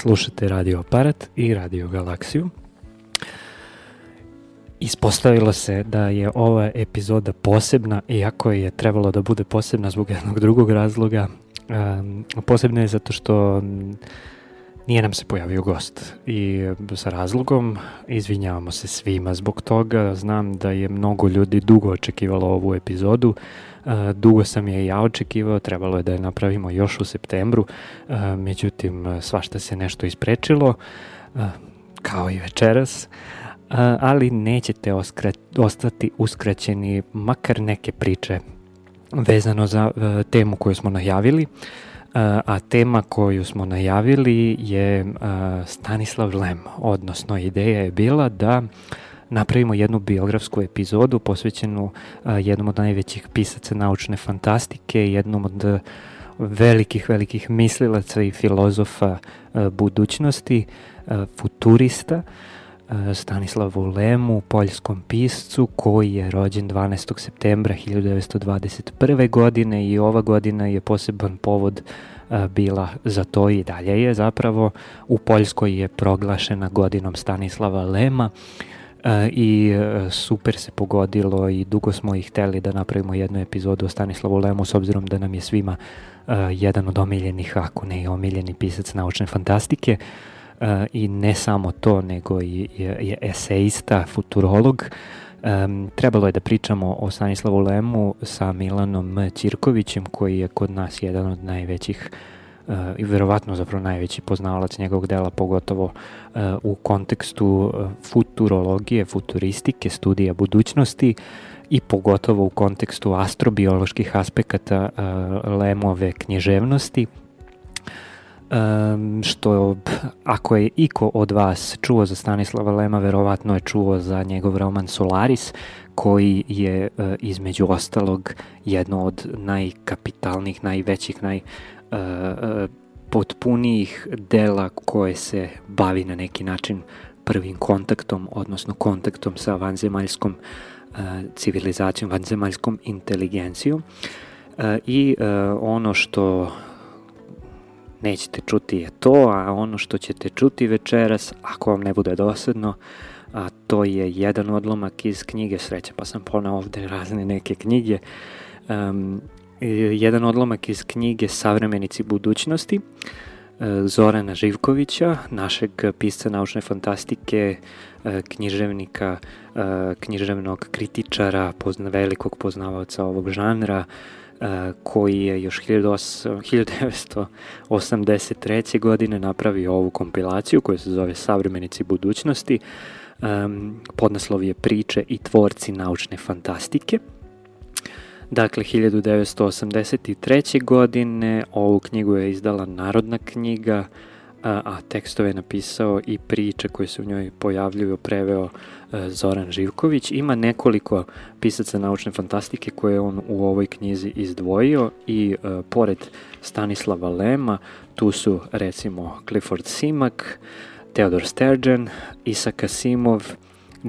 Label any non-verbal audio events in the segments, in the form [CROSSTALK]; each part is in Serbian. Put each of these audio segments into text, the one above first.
Slušate Radio Aparat i Radio Galaksiju. Ispostavilo se da je ova epizoda posebna, iako je trebalo da bude posebna zbog jednog drugog razloga. Um, posebna je zato što nije nam se pojavio gost i sa razlogom izvinjavamo se svima zbog toga. Znam da je mnogo ljudi dugo očekivalo ovu epizodu. Dugo sam je ja očekivao, trebalo je da je napravimo još u septembru, međutim svašta se nešto isprečilo, kao i večeras ali nećete ostati uskraćeni makar neke priče vezano za temu koju smo najavili, a tema koju smo najavili je Stanislav Lem, odnosno ideja je bila da napravimo jednu biografsku epizodu posvećenu jednom od najvećih pisaca naučne fantastike, jednom od velikih, velikih mislilaca i filozofa budućnosti, futurista, Stanislavu Lemu, poljskom piscu koji je rođen 12. septembra 1921. godine i ova godina je poseban povod bila za to i dalje je zapravo u Poljskoj je proglašena godinom Stanislava Lema i super se pogodilo i dugo smo ih hteli da napravimo jednu epizodu o Stanislavu Lemu s obzirom da nam je svima jedan od omiljenih, ako ne i omiljeni pisac naučne fantastike. I ne samo to, nego i, je, eseista, futurolog. Um, trebalo je da pričamo o Stanislavu Lemu sa Milanom. Ćirkovićem, koji je kod nas jedan od najvećih uh, i verovatno zapravo najveći poznavalac njegovog dela, pogotovo uh, u kontekstu uh, futurologije, futuristike, studija budućnosti i pogotovo u kontekstu astrobioloških aspekata uh, Lemove književnosti, um, što ako je iko od vas čuo za Stanislava Lema, verovatno je čuo za njegov roman Solaris, koji je uh, između ostalog jedno od najkapitalnijih, najvećih, naj potpunijih dela koje se bavi na neki način prvim kontaktom, odnosno kontaktom sa vanzemaljskom uh, civilizacijom, vanzemaljskom inteligencijom. I ono što nećete čuti je to, a ono što ćete čuti večeras, ako vam ne bude dosadno, a to je jedan odlomak iz knjige Sreća, pa sam ponao ovde razne neke knjige. Um, jedan odlomak iz knjige Savremenici budućnosti, e, Zorana Živkovića, našeg pisca naučne fantastike, e, književnika, e, književnog kritičara, pozna, velikog poznavaoca ovog žanra, koji je još 1983. godine napravio ovu kompilaciju koja se zove Savremenici budućnosti. Podnaslov je Priče i tvorci naučne fantastike. Dakle, 1983. godine ovu knjigu je izdala Narodna knjiga, a, a tekstove je napisao i priče koje se u njoj pojavljuju preveo e, Zoran Živković. Ima nekoliko pisaca naučne fantastike koje on u ovoj knjizi izdvojio i e, pored Stanislava Lema tu su recimo Clifford Simak, Theodor Sturgeon, Isaac Asimov,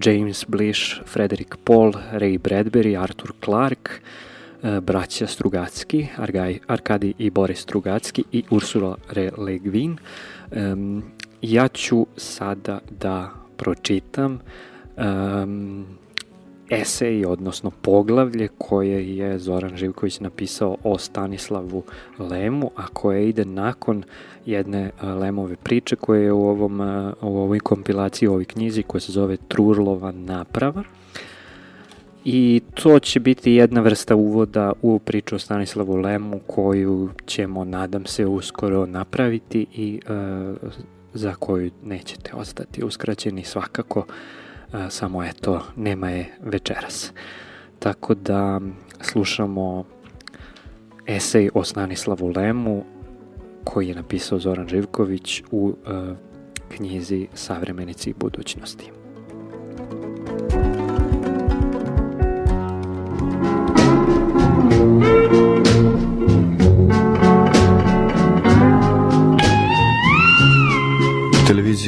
James Blish, Frederick Paul, Ray Bradbury, Arthur Clarke, braća Strugacki, Arkadi i Boris Strugacki i Ursula Le Guin. Um, ja ću sada da pročitam um, esej, odnosno poglavlje koje je Zoran Živković napisao o Stanislavu Lemu, a koje ide nakon jedne Lemove priče koje je u, ovom, u ovoj kompilaciji, u ovoj knjizi koja se zove Trurlova naprava. I to će biti jedna vrsta uvoda u priču o Stanislavu Lemu koju ćemo, nadam se, uskoro napraviti i uh, za koju nećete ostati uskraćeni svakako, uh, samo eto, nema je večeras. Tako da slušamo esej o Stanislavu Lemu koji je napisao Zoran Živković u uh, knjizi Savremenici budućnosti.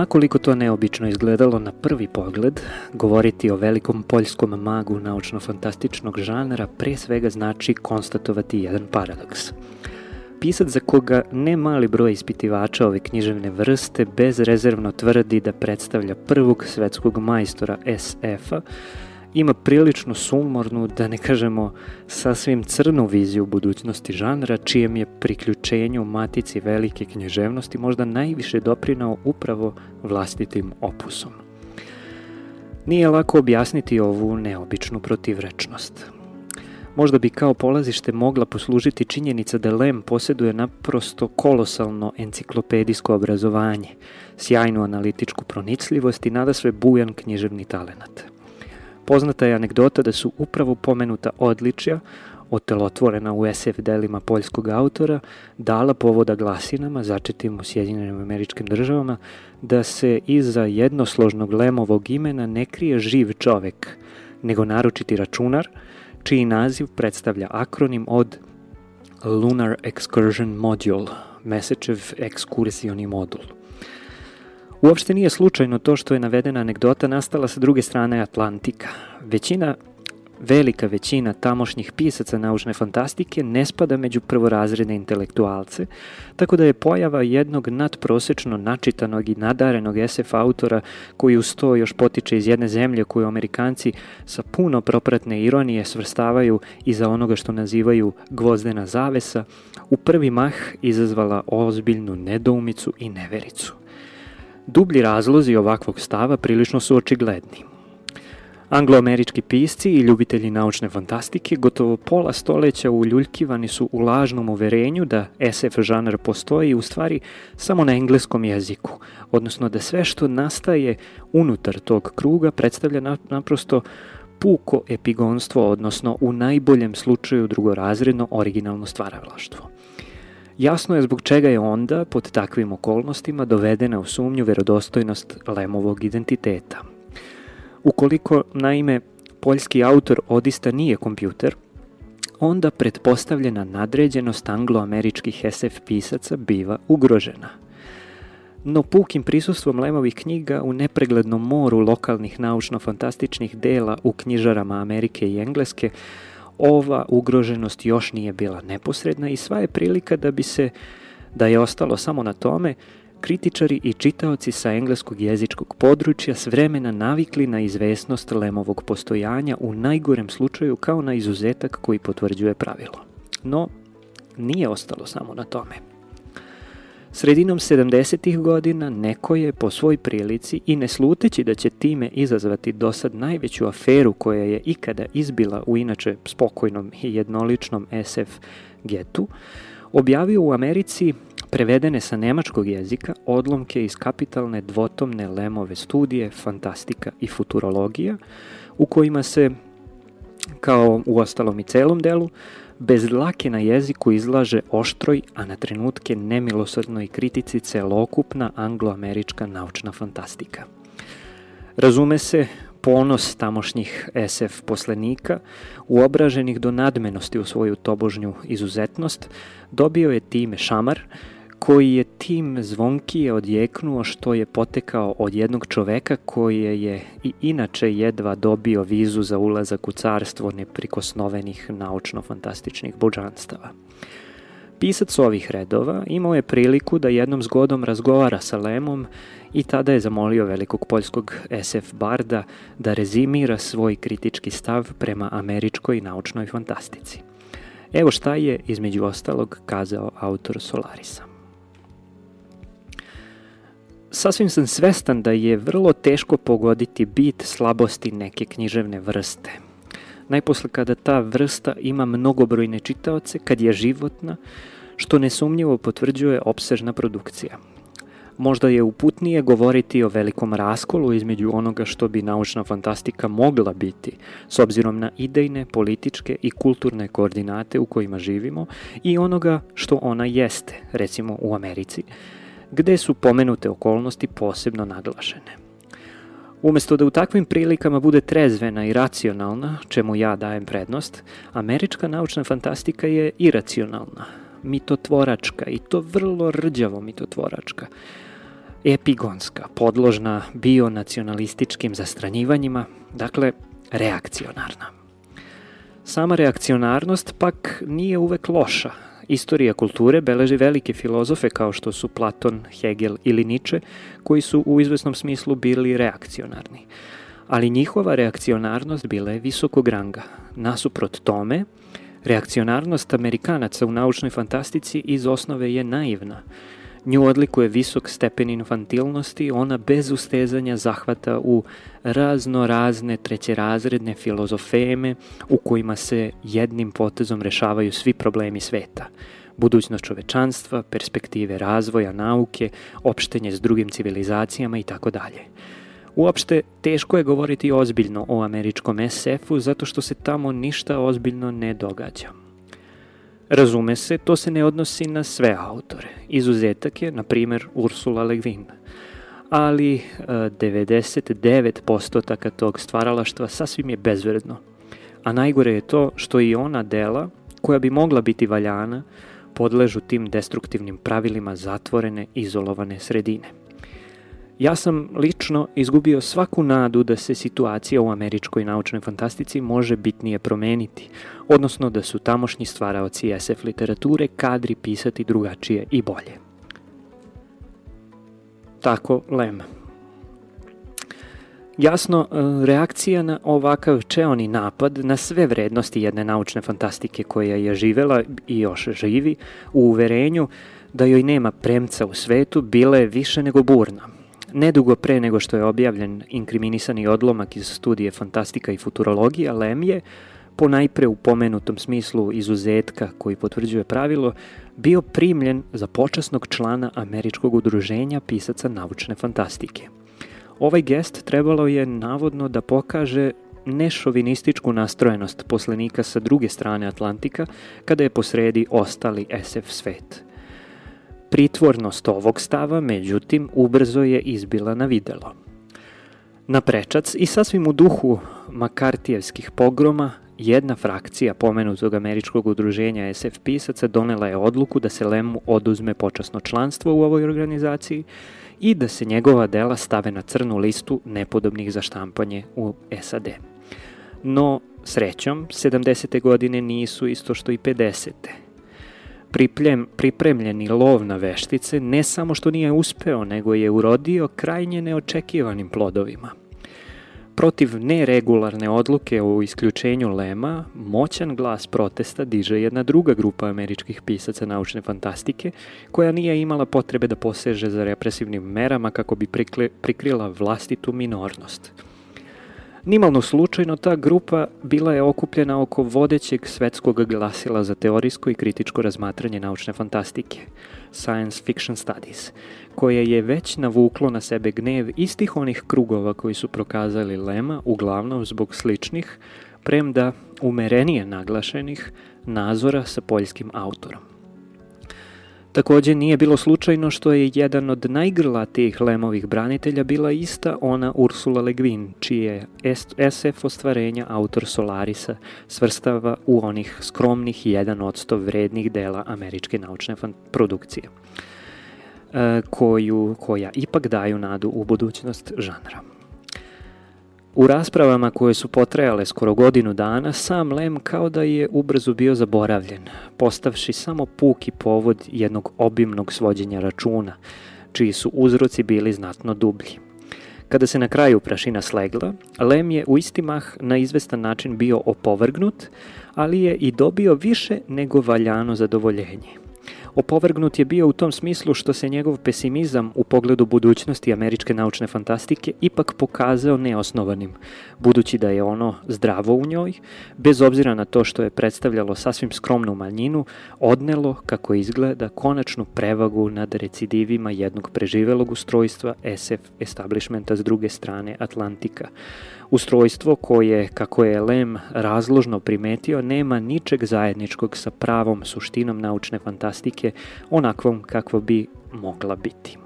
Makoliko to neobično izgledalo na prvi pogled, govoriti o velikom poljskom magu naučno-fantastičnog žanra pre svega znači konstatovati jedan paradoks. Pisac za koga ne mali broj ispitivača ove književne vrste bezrezervno tvrdi da predstavlja prvog svetskog majstora SF-a, ima prilično sumornu, da ne kažemo sasvim crnu viziju budućnosti žanra, čijem je priključenju matici velike književnosti možda najviše doprinao upravo vlastitim opusom. Nije lako objasniti ovu neobičnu protivrečnost. Možda bi kao polazište mogla poslužiti činjenica da Lem posjeduje naprosto kolosalno enciklopedijsko obrazovanje, sjajnu analitičku pronicljivost i nada sve bujan književni talenat. Poznata je anegdota da su upravo pomenuta odličja, otelotvorena u SF delima poljskog autora, dala povoda glasinama, začetim u Sjedinjenim američkim državama, da se iza jednosložnog lemovog imena ne krije živ čovek, nego naročiti računar, čiji naziv predstavlja akronim od Lunar Excursion Module, Mesečev ekskursioni modul. Uopšte nije slučajno to što je navedena anegdota nastala sa druge strane Atlantika. Većina velika većina tamošnjih pisaca naučne fantastike ne spada među prvorazredne intelektualce, tako da je pojava jednog nadprosečno načitanog i nadarenog SF autora koji uz to još potiče iz jedne zemlje koju Amerikanci sa puno propratne ironije svrstavaju iza onoga što nazivaju gvozdena zavesa, u prvi mah izazvala ozbiljnu nedoumicu i nevericu. Dublji razlozi ovakvog stava prilično su očigledni. Angloamerički pisci i ljubitelji naučne fantastike gotovo pola stoleća uljuljkivani su u lažnom uverenju da SF žanar postoji u stvari samo na engleskom jeziku, odnosno da sve što nastaje unutar tog kruga predstavlja naprosto puko epigonstvo, odnosno u najboljem slučaju drugorazredno originalno stvaravlaštvo. Jasno je zbog čega je onda, pod takvim okolnostima, dovedena u sumnju verodostojnost Lemovog identiteta. Ukoliko, naime, poljski autor odista nije kompjuter, onda pretpostavljena nadređenost angloameričkih SF pisaca biva ugrožena. No pukim prisustvom Lemovih knjiga u nepreglednom moru lokalnih naučno-fantastičnih dela u knjižarama Amerike i Engleske ova ugroženost još nije bila neposredna i sva je prilika da bi se, da je ostalo samo na tome, kritičari i čitaoci sa engleskog jezičkog područja s vremena navikli na izvesnost Lemovog postojanja u najgorem slučaju kao na izuzetak koji potvrđuje pravilo. No, nije ostalo samo na tome. Sredinom 70. godina neko je po svoj prilici i ne sluteći da će time izazvati do sad najveću aferu koja je ikada izbila u inače spokojnom i jednoličnom SF getu, objavio u Americi prevedene sa nemačkog jezika odlomke iz kapitalne dvotomne Lemove studije Fantastika i futurologija, u kojima se, kao u ostalom i celom delu, bez dlake na jeziku izlaže oštroj, a na trenutke nemilosrdnoj kritici celokupna angloamerička naučna fantastika. Razume se, ponos tamošnjih SF poslenika, uobraženih do nadmenosti u svoju tobožnju izuzetnost, dobio je time šamar, koji je tim zvonkije odjeknuo što je potekao od jednog čoveka koji je i inače jedva dobio vizu za ulazak u carstvo neprikosnovenih naučno-fantastičnih božanstava. Pisac ovih redova imao je priliku da jednom zgodom razgovara sa Lemom i tada je zamolio velikog poljskog SF barda da rezimira svoj kritički stav prema američkoj naučnoj fantastici. Evo šta je, između ostalog, kazao autor Solarisa. Sasvim sam svestan da je vrlo teško pogoditi bit slabosti neke književne vrste. Najposle kada ta vrsta ima mnogobrojne čitaoce, kad je životna, što nesumnjivo potvrđuje opsežna produkcija. Možda je uputnije govoriti o velikom raskolu između onoga što bi naučna fantastika mogla biti, s obzirom na idejne, političke i kulturne koordinate u kojima živimo i onoga što ona jeste, recimo u Americi, gde su pomenute okolnosti posebno naglašene. Umesto da u takvim prilikama bude trezvena i racionalna, čemu ja dajem prednost, američka naučna fantastika je iracionalna, mitotvoračka i to vrlo rđavo mitotvoračka. epigonska, podložna bionacionalističkim zastranjivanjima, dakle reakcionarna. Sama reakcionarnost pak nije uvek loša. Istorija kulture beleži velike filozofe kao što su Platon, Hegel ili Nietzsche, koji su u izvesnom smislu bili reakcionarni. Ali njihova reakcionarnost bila je visokog ranga. Nasuprot tome, reakcionarnost Amerikanaca u naučnoj fantastici iz osnove je naivna – Nju odlikuje visok stepen infantilnosti, ona bez ustezanja zahvata u razno razne trećerazredne filozofeme u kojima se jednim potezom rešavaju svi problemi sveta. Budućnost čovečanstva, perspektive razvoja, nauke, opštenje s drugim civilizacijama i tako dalje. Uopšte, teško je govoriti ozbiljno o američkom SF-u zato što se tamo ništa ozbiljno ne događa. Razume se, to se ne odnosi na sve autore. Izuzetak je, na primer, Ursula Le Guin. Ali 99% e, tog stvaralaštva sasvim je bezvredno. A najgore je to što i ona dela, koja bi mogla biti valjana, podležu tim destruktivnim pravilima zatvorene, izolovane sredine. Ja sam lično izgubio svaku nadu da se situacija u američkoj naučnoj fantastici može bitnije promeniti, odnosno da su tamošnji stvaraoci SF literature kadri pisati drugačije i bolje. Tako Lem. Jasno, e, reakcija na ovakav čeoni napad na sve vrednosti jedne naučne fantastike koja je živela i još živi u uverenju da joj nema premca u svetu bila je više nego burna – Nedugo pre nego što je objavljen inkriminisani odlomak iz studije Fantastika i futurologija, Lem je, po najpre u pomenutom smislu izuzetka koji potvrđuje pravilo, bio primljen za počasnog člana Američkog udruženja pisaca naučne fantastike. Ovaj gest trebalo je navodno da pokaže nešovinističku nastrojenost poslenika sa druge strane Atlantika kada je posredi ostali SF svet – Pritvornost ovog stava, međutim, ubrzo je izbila na videlo. Na prečac i sasvim u duhu makartijevskih pogroma, jedna frakcija pomenutog američkog udruženja SF pisaca donela je odluku da se Lemu oduzme počasno članstvo u ovoj organizaciji i da se njegova dela stave na crnu listu nepodobnih za štampanje u SAD. No, srećom, 70. godine nisu isto što i 50 pripljem, pripremljeni lov na veštice ne samo što nije uspeo, nego je urodio krajnje neočekivanim plodovima. Protiv neregularne odluke o isključenju Lema, moćan glas protesta diže jedna druga grupa američkih pisaca naučne fantastike, koja nije imala potrebe da poseže za represivnim merama kako bi prikrila vlastitu minornost – Nimalno slučajno ta grupa bila je okupljena oko vodećeg svetskog glasila za teorijsko i kritičko razmatranje naučne fantastike, Science Fiction Studies, koje je već navuklo na sebe gnev istih onih krugova koji su prokazali Lema, uglavnom zbog sličnih, premda umerenije naglašenih, nazora sa poljskim autorom. Takođe nije bilo slučajno što je jedan od najgrlatijih Lemovih branitelja bila ista ona Ursula Le Guin, čije SF ostvarenja autor Solarisa svrstava u onih skromnih 1 od 100 vrednih dela američke naučne produkcije, e, koju, koja ipak daju nadu u budućnost žanra. U raspravama koje su potrajale skoro godinu dana, sam Lem kao da je ubrzo bio zaboravljen, postavši samo puki povod jednog obimnog svođenja računa, čiji su uzroci bili znatno dublji. Kada se na kraju prašina slegla, Lem je u isti mah na izvestan način bio opovrgnut, ali je i dobio više nego valjano zadovoljenje. Opovrgnut je bio u tom smislu što se njegov pesimizam u pogledu budućnosti američke naučne fantastike ipak pokazao neosnovanim, budući da je ono zdravo u njoj, bez obzira na to što je predstavljalo sasvim skromnu manjinu, odnelo, kako izgleda, konačnu prevagu nad recidivima jednog preživelog ustrojstva SF establishmenta s druge strane Atlantika, Ustrojstvo koje, kako je Lem razložno primetio, nema ničeg zajedničkog sa pravom suštinom naučne fantastike, onakvom kakvo bi mogla biti.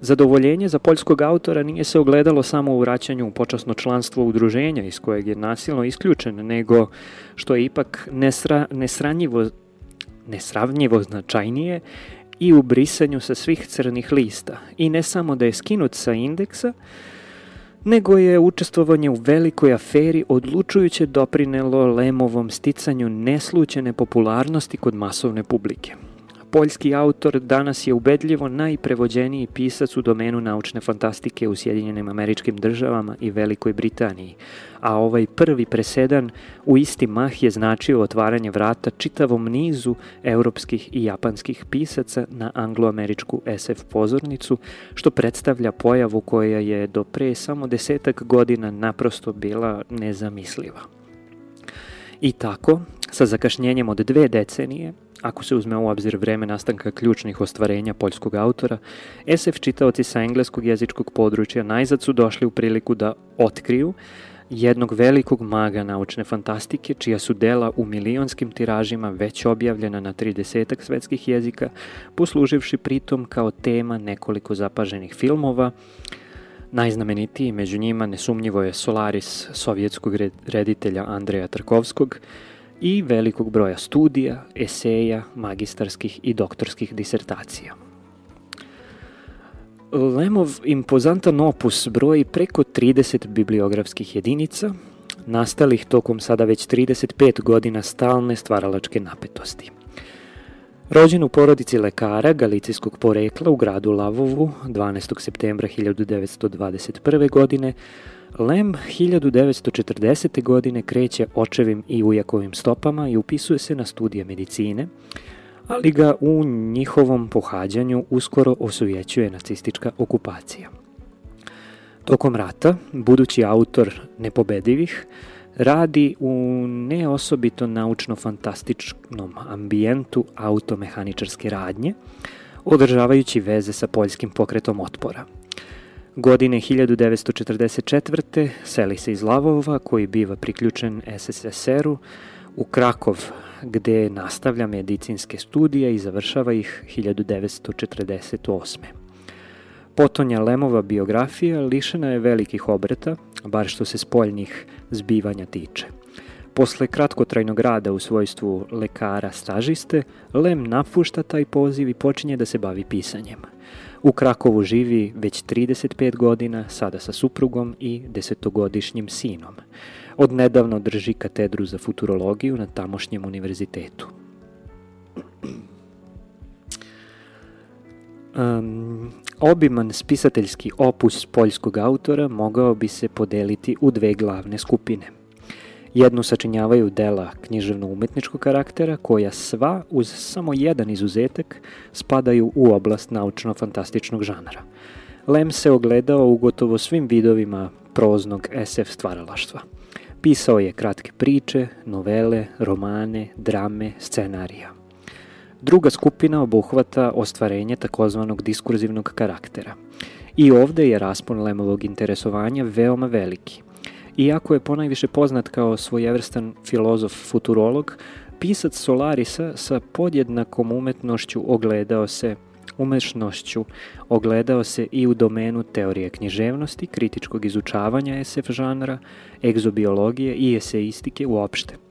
Zadovoljenje za poljskog autora nije se ogledalo samo u vraćanju u počasno članstvo udruženja iz kojeg je nasilno isključen, nego što je ipak nesra, nesranjivo, nesravnjivo značajnije i u brisanju sa svih crnih lista. I ne samo da je skinut sa indeksa, nego je učestvovanje u velikoj aferi odlučujuće doprinelo Lemovom sticanju neslučene popularnosti kod masovne publike. Poljski autor danas je ubedljivo najprevođeniji pisac u domenu naučne fantastike u Sjedinjenim američkim državama i Velikoj Britaniji, a ovaj prvi presedan u isti mah je značio otvaranje vrata čitavom nizu europskih i japanskih pisaca na angloameričku SF pozornicu, što predstavlja pojavu koja je do pre samo desetak godina naprosto bila nezamisliva. I tako, sa zakašnjenjem od dve decenije, ako se uzme u obzir vreme nastanka ključnih ostvarenja poljskog autora, SF čitaoci sa engleskog jezičkog područja najzad su došli u priliku da otkriju jednog velikog maga naučne fantastike, čija su dela u milionskim tiražima već objavljena na 30 svetskih jezika, posluživši pritom kao tema nekoliko zapaženih filmova, Najznamenitiji među njima nesumnjivo je Solaris sovjetskog reditelja Andreja Tarkovskog, i velikog broja studija, eseja, magistarskih i doktorskih disertacija. Lemov impozantan opus broji preko 30 bibliografskih jedinica, nastalih tokom sada već 35 godina stalne stvaralačke napetosti. Rođen u porodici lekara galicijskog porekla u gradu Lavovu 12. septembra 1921. godine, Lem 1940. godine kreće očevim i ujakovim stopama i upisuje se na studije medicine, ali ga u njihovom pohađanju uskoro osujećuje nacistička okupacija. Tokom rata, budući autor nepobedivih, radi u neosobito naučno-fantastičnom ambijentu automehaničarske radnje, održavajući veze sa poljskim pokretom otpora – Godine 1944. seli se iz Lavova, koji biva priključen SSSR-u, u Krakov, gde nastavlja medicinske studije i završava ih 1948. Potonja Lemova biografija lišena je velikih obreta, bar što se spoljnih zbivanja tiče. Posle kratkotrajnog rada u svojstvu lekara stažiste, Lem napušta taj poziv i počinje da se bavi pisanjem – U Krakovu živi već 35 godina, sada sa suprugom i desetogodišnjim sinom. Odnedavno drži katedru za futurologiju na tamošnjem univerzitetu. Um, obiman spisateljski opus poljskog autora mogao bi se podeliti u dve glavne skupine. Jednu sačinjavaju dela književno-umetničkog karaktera, koja sva, uz samo jedan izuzetak, spadaju u oblast naučno-fantastičnog žanra. Lem se ogledao u gotovo svim vidovima proznog SF stvaralaštva. Pisao je kratke priče, novele, romane, drame, scenarija. Druga skupina obuhvata ostvarenje takozvanog diskurzivnog karaktera. I ovde je raspon Lemovog interesovanja veoma veliki. Iako je ponajviše poznat kao svojevrstan filozof futurolog, pisac Solarisa sa podjednakom umetnošću ogledao se umešnošću ogledao se i u domenu teorije književnosti, kritičkog izučavanja SF žanra, egzobiologije i eseistike uopšte.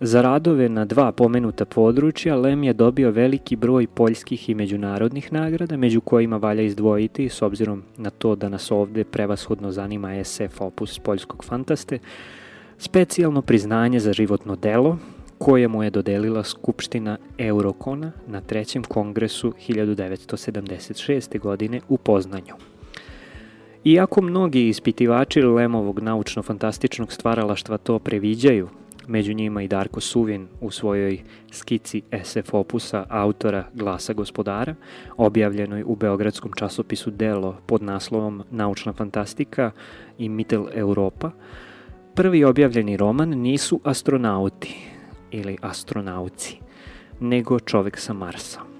Za radove na dva pomenuta područja Lem je dobio veliki broj poljskih i međunarodnih nagrada, među kojima valja izdvojiti, s obzirom na to da nas ovde prevashodno zanima SF opus poljskog fantaste, specijalno priznanje za životno delo, koje mu je dodelila Skupština Eurokona na trećem kongresu 1976. godine u Poznanju. Iako mnogi ispitivači Lemovog naučno-fantastičnog stvaralaštva to previđaju, među njima i Darko Suvin u svojoj skici SF opusa autora Glasa gospodara, objavljenoj u beogradskom časopisu Delo pod naslovom Naučna fantastika i Mitel Europa, prvi objavljeni roman nisu astronauti ili astronauci, nego čovek sa Marsa.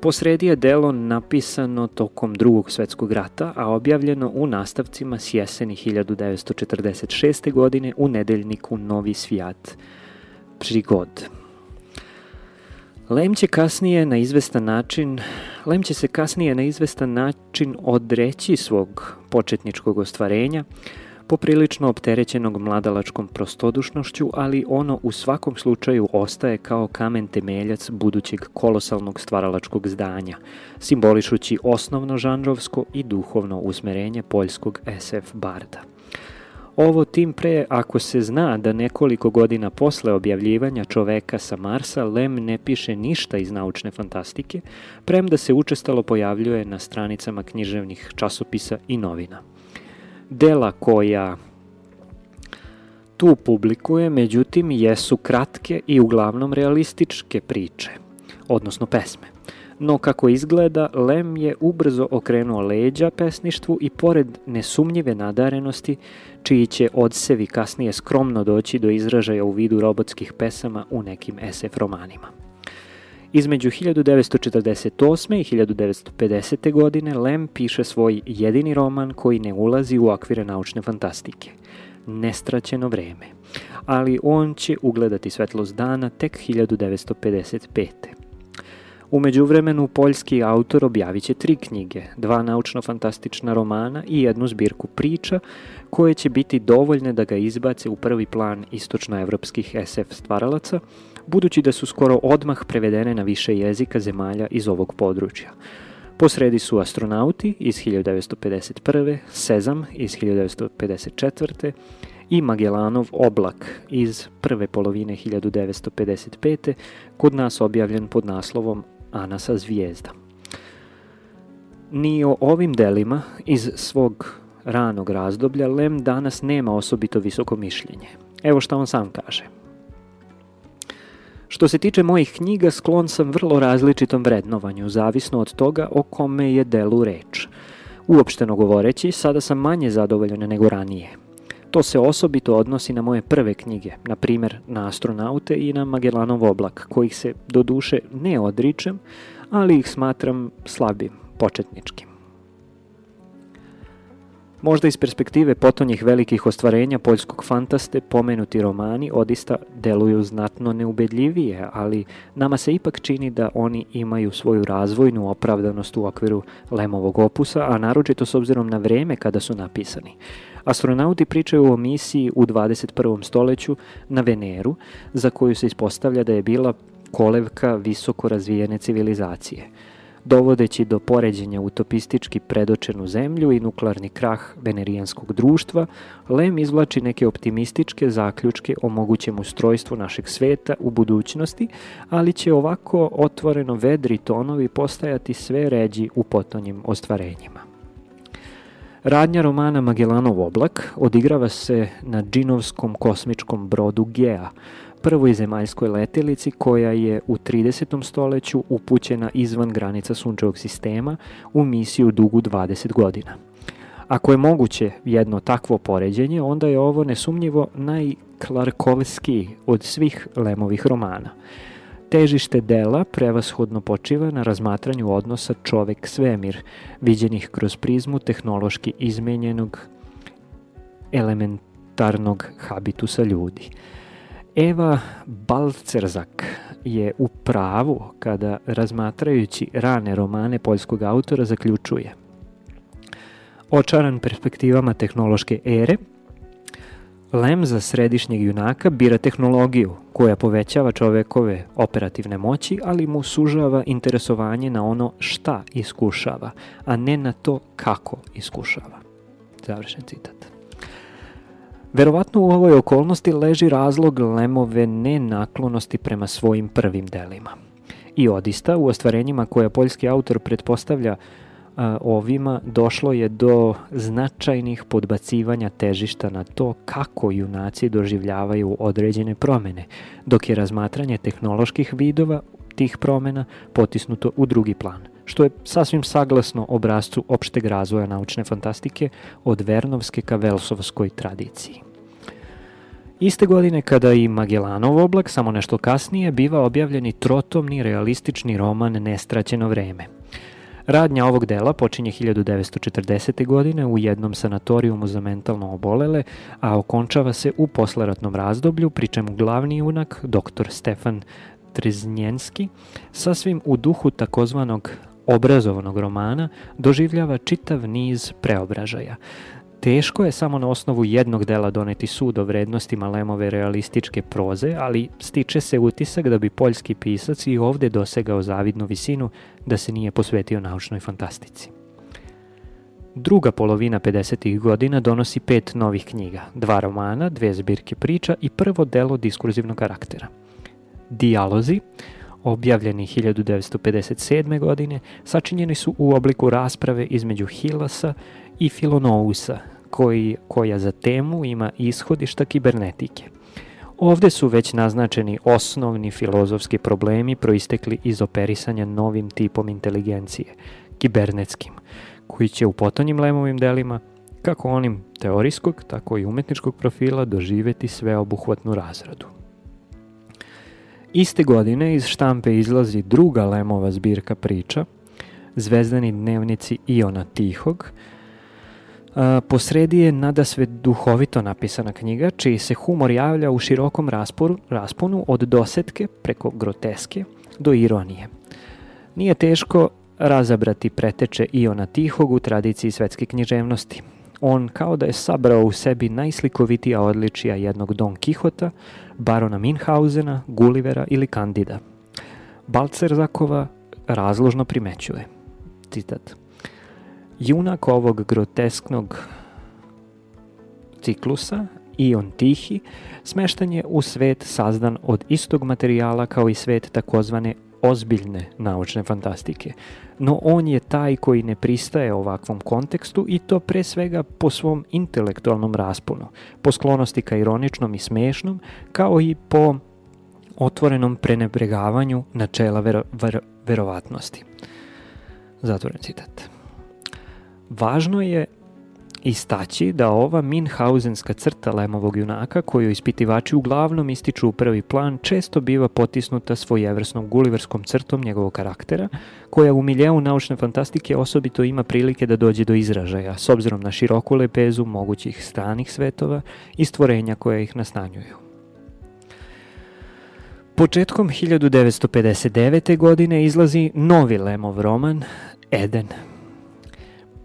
Posredi je delo napisano tokom drugog svetskog rata, a objavljeno u nastavcima s jeseni 1946. godine u nedeljniku Novi Svijat Prigod. Lem će kasnije na izvestan način, Lem će se kasnije na izvestan način odreći svog početničkog ostvarenja, poprilično opterećenog mladalačkom prostodušnošću, ali ono u svakom slučaju ostaje kao kamen temeljac budućeg kolosalnog stvaralačkog zdanja, simbolišući osnovno žanrovsko i duhovno usmerenje poljskog SF barda. Ovo tim pre ako se zna da nekoliko godina posle objavljivanja čoveka sa Marsa Lem ne piše ništa iz naučne fantastike, premda se učestalo pojavljuje na stranicama književnih časopisa i novina. Dela koja tu publikuje, međutim, jesu kratke i uglavnom realističke priče, odnosno pesme no kako izgleda, Lem je ubrzo okrenuo leđa pesništvu i pored nesumnjive nadarenosti, čiji će odsevi kasnije skromno doći do izražaja u vidu robotskih pesama u nekim SF romanima. Između 1948. i 1950. godine Lem piše svoj jedini roman koji ne ulazi u okvire naučne fantastike – Nestraćeno vreme, ali on će ugledati svetlost dana tek 1955. Umeđu vremenu, poljski autor objavit će tri knjige, dva naučno-fantastična romana i jednu zbirku priča, koje će biti dovoljne da ga izbace u prvi plan istočnoevropskih SF stvaralaca, budući da su skoro odmah prevedene na više jezika zemalja iz ovog područja. Posredi su Astronauti iz 1951. Sezam iz 1954 i Magellanov oblak iz prve polovine 1955. kod nas objavljen pod naslovom Anasa zvijezda. Ni o ovim delima iz svog ranog razdoblja Lem danas nema osobito visoko mišljenje. Evo šta on sam kaže. Što se tiče mojih knjiga, sklon sam vrlo različitom vrednovanju, zavisno od toga o kome je delu reč. Uopšteno govoreći, sada sam manje zadovoljan nego ranije. To se osobito odnosi na moje prve knjige, na primer na astronaute i na Magellanov oblak, kojih se do duše ne odričem, ali ih smatram slabim, početničkim. Možda iz perspektive potonjih velikih ostvarenja poljskog fantaste pomenuti romani odista deluju znatno neubedljivije, ali nama se ipak čini da oni imaju svoju razvojnu opravdanost u okviru Lemovog opusa, a naročito s obzirom na vreme kada su napisani. Astronauti pričaju o misiji u 21. stoleću na Veneru, za koju se ispostavlja da je bila kolevka visoko razvijene civilizacije, dovodeći do poređenja utopistički predočenu zemlju i nuklearni krah venerijanskog društva, Lem izvlači neke optimističke zaključke o mogućem ustrojstvu našeg sveta u budućnosti, ali će ovako otvoreno vedri tonovi postajati sve ređi u potonjim ostvarenjima. Radnja romana Magellanov oblak odigrava se na džinovskom kosmičkom brodu Gea, prvoj zemaljskoj letelici koja je u 30. stoleću upućena izvan granica sunčevog sistema u misiju dugu 20 godina. Ako je moguće jedno takvo poređenje, onda je ovo nesumnjivo najklarkovski od svih Lemovih romana – Težište dela prevashodno počiva na razmatranju odnosa čovek-svemir, viđenih kroz prizmu tehnološki izmenjenog elementarnog habitusa ljudi. Eva Balcerzak je u pravu kada razmatrajući rane romane poljskog autora zaključuje Očaran perspektivama tehnološke ere, Lem za središnjeg junaka bira tehnologiju koja povećava čovekove operativne moći, ali mu sužava interesovanje na ono šta iskušava, a ne na to kako iskušava. Završen citat. Verovatno u ovoj okolnosti leži razlog Lemove nenaklonosti prema svojim prvim delima. I odista u ostvarenjima koja poljski autor pretpostavlja ovima došlo je do značajnih podbacivanja težišta na to kako junaci doživljavaju određene promene, dok je razmatranje tehnoloških vidova tih promena potisnuto u drugi plan, što je sasvim saglasno obrazcu opšteg razvoja naučne fantastike od Vernovske ka Velsovskoj tradiciji. Iste godine kada i Magellanov oblak, samo nešto kasnije, biva objavljeni trotomni realistični roman Nestraćeno vreme – Radnja ovog dela počinje 1940. godine u jednom sanatorijumu za mentalno obolele, a okončava se u posleratnom razdoblju, pri čemu glavni junak, dr. Stefan Treznjenski, sasvim u duhu takozvanog obrazovanog romana, doživljava čitav niz preobražaja, Teško je samo na osnovu jednog dela doneti sud o vrednostima Lemove realističke proze, ali stiče se utisak da bi poljski pisac i ovde dosegao zavidnu visinu da se nije posvetio naučnoj fantastici. Druga polovina 50. godina donosi pet novih knjiga, dva romana, dve zbirke priča i prvo delo diskurzivnog karaktera. Dijalozi, objavljeni 1957. godine, sačinjeni su u obliku rasprave između Hillasa i Filonousa, koji, koja za temu ima ishodišta kibernetike. Ovde su već naznačeni osnovni filozofski problemi proistekli iz operisanja novim tipom inteligencije, kibernetskim, koji će u potonjim lemovim delima, kako onim teorijskog, tako i umetničkog profila, doživeti sveobuhvatnu razradu. Iste godine iz štampe izlazi druga Lemova zbirka priča, Zvezdani dnevnici Iona Tihog, posredi je nada sve duhovito napisana knjiga, čiji se humor javlja u širokom rasporu, rasponu od dosetke preko groteske do ironije. Nije teško razabrati preteče Iona Tihog u tradiciji svetske književnosti. On kao da je sabrao u sebi najslikovitija odličija jednog Don Kihota, barona Minhausena, Gullivera ili Kandida. Balcerzakova razložno primećuje. Citat. Junak ovog grotesknog ciklusa, Ion Tihi, smeštan je u svet sazdan od istog materijala kao i svet takozvane ozbiljne naučne fantastike. No on je taj koji ne pristaje ovakvom kontekstu i to pre svega po svom intelektualnom rasponu, po sklonosti ka ironičnom i smešnom, kao i po otvorenom prenebregavanju načela vero, ver, verovatnosti. Zatvoren citat. Važno je istaći da ova Minhausenska crta Lemovog junaka, koju ispitivači uglavnom ističu u prvi plan, često biva potisnuta svojevrsnom guliverskom crtom njegovog karaktera, koja u miljeu naučne fantastike osobito ima prilike da dođe do izražaja, s obzirom na široku lepezu mogućih stranih svetova i stvorenja koje ih nastanjuju. Početkom 1959. godine izlazi novi Lemov roman Eden –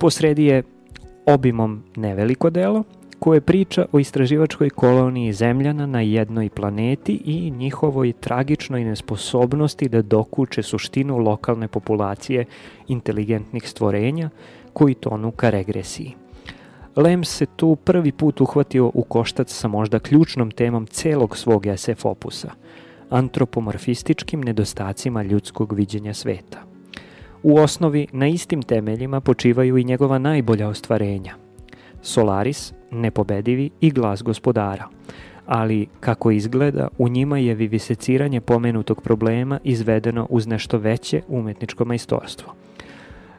Posredi je obimom neveliko delo, koje priča o istraživačkoj koloniji zemljana na jednoj planeti i njihovoj tragičnoj nesposobnosti da dokuče suštinu lokalne populacije inteligentnih stvorenja koji tonu ka regresiji. Lem se tu prvi put uhvatio u koštac sa možda ključnom temom celog svog SF opusa, antropomorfističkim nedostacima ljudskog viđenja sveta. U osnovi na istim temeljima počivaju i njegova najbolja ostvarenja. Solaris, nepobedivi i glas gospodara. Ali, kako izgleda, u njima je viviseciranje pomenutog problema izvedeno uz nešto veće umetničko majstorstvo.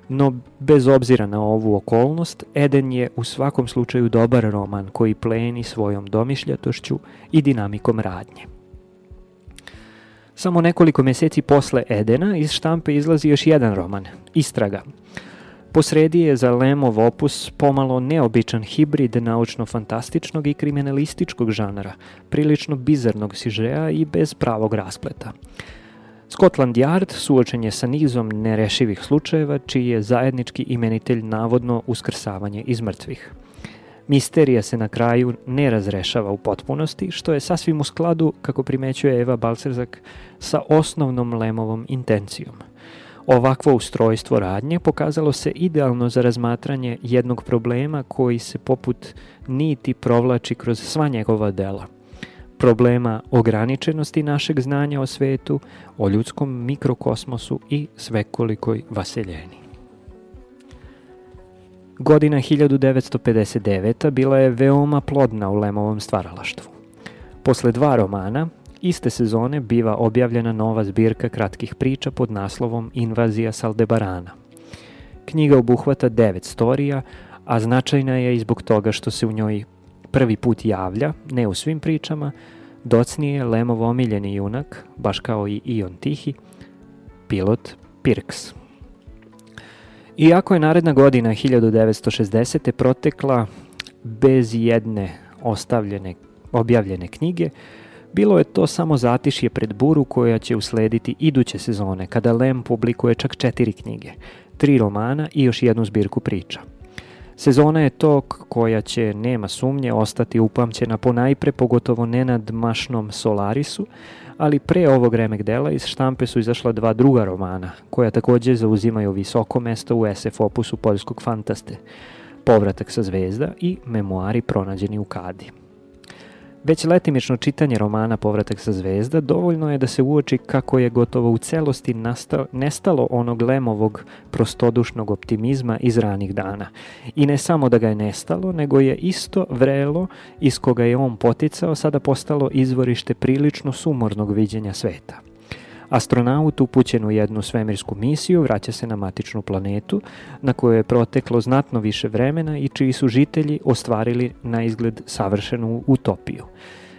No, bez obzira na ovu okolnost, Eden je u svakom slučaju dobar roman koji pleni svojom domišljatošću i dinamikom radnje. Samo nekoliko meseci posle Edena iz štampe izlazi još jedan roman, Istraga. Posredi je za Lemov opus pomalo neobičan hibrid naučno-fantastičnog i kriminalističkog žanra, prilično bizarnog sižeja i bez pravog raspleta. Scotland Yard suočen je sa nizom nerešivih slučajeva, čiji je zajednički imenitelj navodno uskrsavanje iz mrtvih. Misterija se na kraju ne razrešava u potpunosti, što je sasvim u skladu, kako primećuje Eva Balcerzak, sa osnovnom Lemovom intencijom. Ovakvo ustrojstvo radnje pokazalo se idealno za razmatranje jednog problema koji se poput niti provlači kroz sva njegova dela. Problema ograničenosti našeg znanja o svetu, o ljudskom mikrokosmosu i svekolikoj vaseljeni. Godina 1959. bila je veoma plodna u Lemovom stvaralaštvu. Posle dva romana, iste sezone biva objavljena nova zbirka kratkih priča pod naslovom Invazija Saldebarana. Knjiga obuhvata devet storija, a značajna je i zbog toga što se u njoj prvi put javlja, ne u svim pričama, docnije Lemov omiljeni junak, baš kao i Ion Tihi, pilot Pirks. Iako je naredna godina 1960. protekla bez jedne ostavljene, objavljene knjige, bilo je to samo zatišje pred buru koja će uslediti iduće sezone, kada Lem publikuje čak četiri knjige, tri romana i još jednu zbirku priča. Sezona je tok koja će, nema sumnje, ostati upamćena po najpre, pogotovo nenadmašnom Solarisu, ali pre ovog remek dela iz štampe su izašla dva druga romana, koja takođe zauzimaju visoko mesto u SF opusu poljskog fantaste, Povratak sa zvezda i Memoari pronađeni u Kadi. Već letimično čitanje romana Povratak sa zvezda dovoljno je da se uoči kako je gotovo u celosti nastalo, nestalo onog lemovog prostodušnog optimizma iz ranih dana. I ne samo da ga je nestalo, nego je isto vrelo iz koga je on poticao sada postalo izvorište prilično sumornog viđenja sveta – Astronaut upućen u jednu svemirsku misiju vraća se na matičnu planetu na kojoj je proteklo znatno više vremena i čiji su žitelji ostvarili na izgled savršenu utopiju.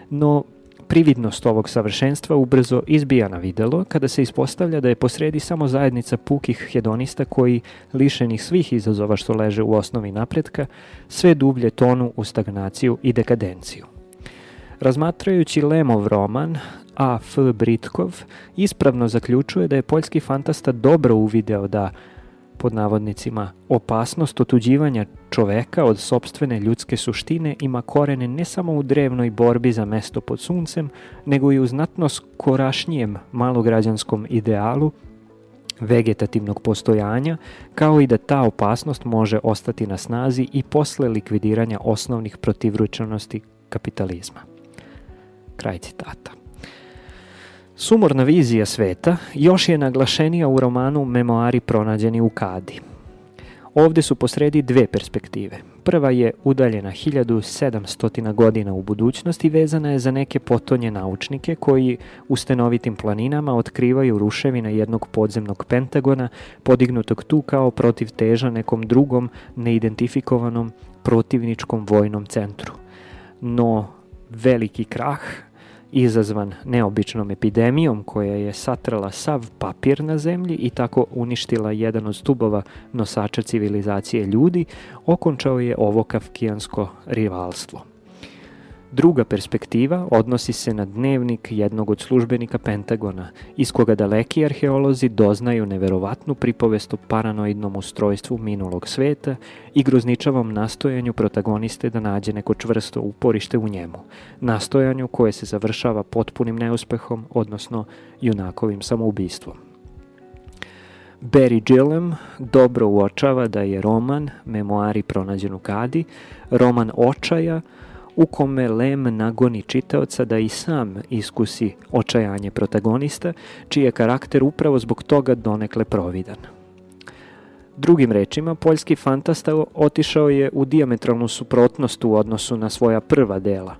No, prividnost ovog savršenstva ubrzo izbija na videlo kada se ispostavlja da je posredi samo zajednica pukih hedonista koji, lišenih svih izazova što leže u osnovi napretka, sve dublje tonu u stagnaciju i dekadenciju. Razmatrajući Lemov roman, A. F. Britkov ispravno zaključuje da je poljski fantasta dobro uvideo da pod navodnicima, opasnost otuđivanja čoveka od sobstvene ljudske suštine ima korene ne samo u drevnoj borbi za mesto pod suncem, nego i u znatno skorašnjijem malograđanskom idealu vegetativnog postojanja, kao i da ta opasnost može ostati na snazi i posle likvidiranja osnovnih protivručanosti kapitalizma. Kraj citata. Sumorna vizija sveta još je naglašenija u romanu Memoari pronađeni u Kadi. Ovde su posredi dve perspektive. Prva je udaljena 1700 godina u budućnosti vezana je za neke potonje naučnike koji u stenovitim planinama otkrivaju ruševine jednog podzemnog pentagona podignutog tu kao protiv teža nekom drugom neidentifikovanom protivničkom vojnom centru. No, veliki krah izazvan neobičnom epidemijom koja je satrala sav papir na zemlji i tako uništila jedan od stubova nosača civilizacije ljudi, okončao je ovo kafkijansko rivalstvo. Druga perspektiva odnosi se na dnevnik jednog od službenika Pentagona, iz koga daleki arheolozi doznaju neverovatnu pripovest o paranoidnom ustrojstvu minulog sveta i grozničavom nastojanju protagoniste da nađe neko čvrsto uporište u njemu, nastojanju koje se završava potpunim neuspehom, odnosno junakovim samoubistvom. Barry Gillem dobro uočava da je roman Memoari pronađen u Kadi, roman očaja, u kome Lem nagoni čitaoca da i sam iskusi očajanje protagonista, čiji je karakter upravo zbog toga donekle providan. Drugim rečima, poljski fantasta otišao je u diametralnu suprotnost u odnosu na svoja prva dela,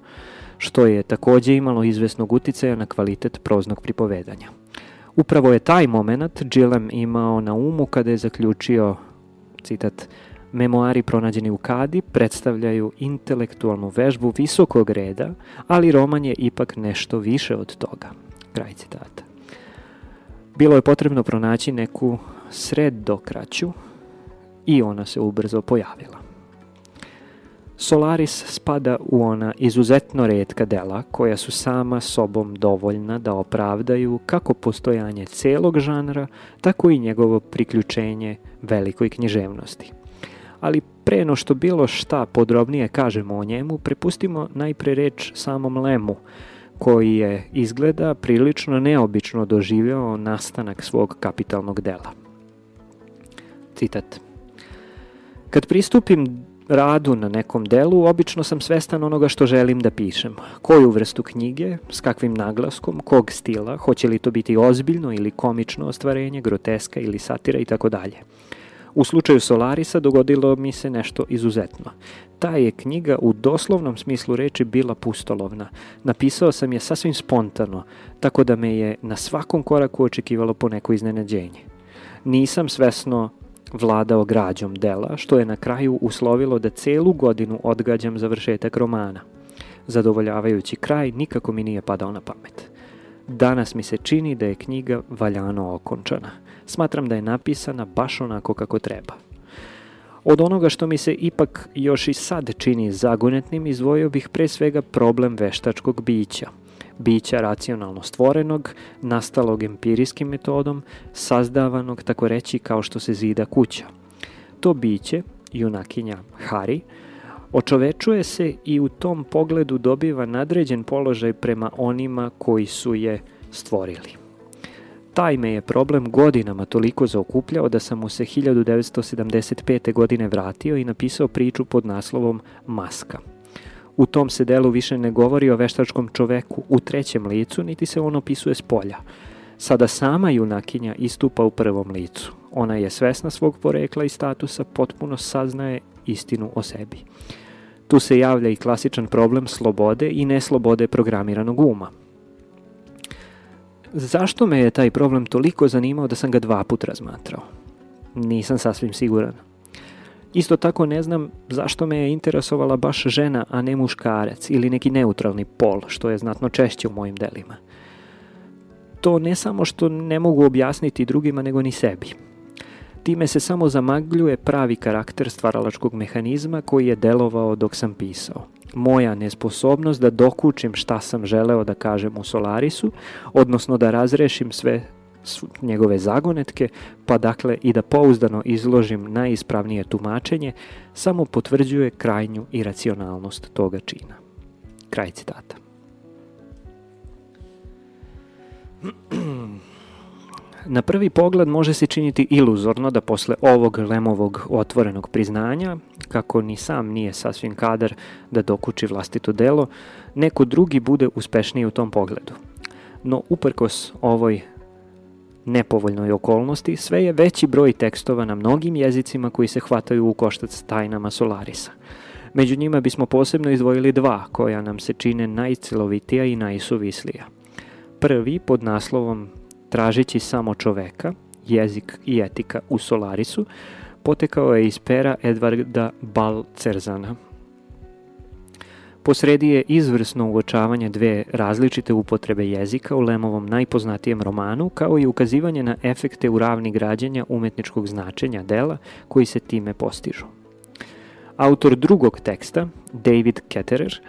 što je takođe imalo izvesnog uticaja na kvalitet proznog pripovedanja. Upravo je taj moment Gillem imao na umu kada je zaključio, citat, Memoari pronađeni u Kadi predstavljaju intelektualnu vežbu visokog reda, ali roman je ipak nešto više od toga. Kraj citata. Bilo je potrebno pronaći neku sredokraću i ona se ubrzo pojavila. Solaris spada u ona izuzetno redka dela koja su sama sobom dovoljna da opravdaju kako postojanje celog žanra, tako i njegovo priključenje velikoj književnosti – ali pre no što bilo šta podrobnije kažemo o njemu, prepustimo najpre reč samom Lemu, koji je izgleda prilično neobično doživeo nastanak svog kapitalnog dela. Citat. Kad pristupim radu na nekom delu, obično sam svestan onoga što želim da pišem. Koju vrstu knjige, s kakvim naglaskom, kog stila, hoće li to biti ozbiljno ili komično ostvarenje, groteska ili satira i tako dalje. U slučaju Solarisa dogodilo mi se nešto izuzetno. Ta je knjiga u doslovnom smislu reči bila pustolovna. Napisao sam je sasvim spontano, tako da me je na svakom koraku očekivalo po neko iznenađenje. Nisam svesno vladao građom dela, što je na kraju uslovilo da celu godinu odgađam završetak romana. Zadovoljavajući kraj nikako mi nije padao na pamet. Danas mi se čini da je knjiga valjano okončana. Smatram da je napisana baš onako kako treba. Od onoga što mi se ipak još i sad čini zagonetnim, izvojio bih pre svega problem veštačkog bića. Bića racionalno stvorenog, nastalog empirijskim metodom, sazdavanog tako reći kao što se zida kuća. To biće, junakinja Hari, očovečuje se i u tom pogledu dobiva nadređen položaj prema onima koji su je stvorili. Taj me je problem godinama toliko zaokupljao da sam mu se 1975. godine vratio i napisao priču pod naslovom Maska. U tom se delu više ne govori o veštačkom čoveku u trećem licu, niti se on opisuje s polja. Sada sama junakinja istupa u prvom licu. Ona je svesna svog porekla i statusa, potpuno saznaje istinu o sebi. Tu se javlja i klasičan problem slobode i neslobode programiranog uma – Zašto me je taj problem toliko zanimao da sam ga dva put razmatrao? Nisam sasvim siguran. Isto tako ne znam zašto me je interesovala baš žena, a ne muškarac ili neki neutralni pol, što je znatno češće u mojim delima. To ne samo što ne mogu objasniti drugima, nego ni sebi. Time se samo zamagljuje pravi karakter stvaralačkog mehanizma koji je delovao dok sam pisao moja nesposobnost da dokučim šta sam želeo da kažem u Solarisu, odnosno da razrešim sve njegove zagonetke, pa dakle i da pouzdano izložim najispravnije tumačenje, samo potvrđuje krajnju iracionalnost toga čina. Kraj citata. Na prvi pogled može se činiti iluzorno da posle ovog Lemovog otvorenog priznanja, kako ni sam nije sasvim kadar da dokuči vlastito delo, neko drugi bude uspešniji u tom pogledu. No, uprkos ovoj nepovoljnoj okolnosti, sve je veći broj tekstova na mnogim jezicima koji se hvataju u koštac tajnama Solarisa. Među njima bismo posebno izdvojili dva koja nam se čine najcelovitija i najsuvislija. Prvi pod naslovom tražeći samo čoveka, jezik i etika u Solarisu, potekao je iz pera Edvarda Balcerzana. Posredi je izvrsno uočavanje dve različite upotrebe jezika u Lemovom najpoznatijem romanu, kao i ukazivanje na efekte u ravni građenja umetničkog značenja dela koji se time postižu. Autor drugog teksta, David Ketterer,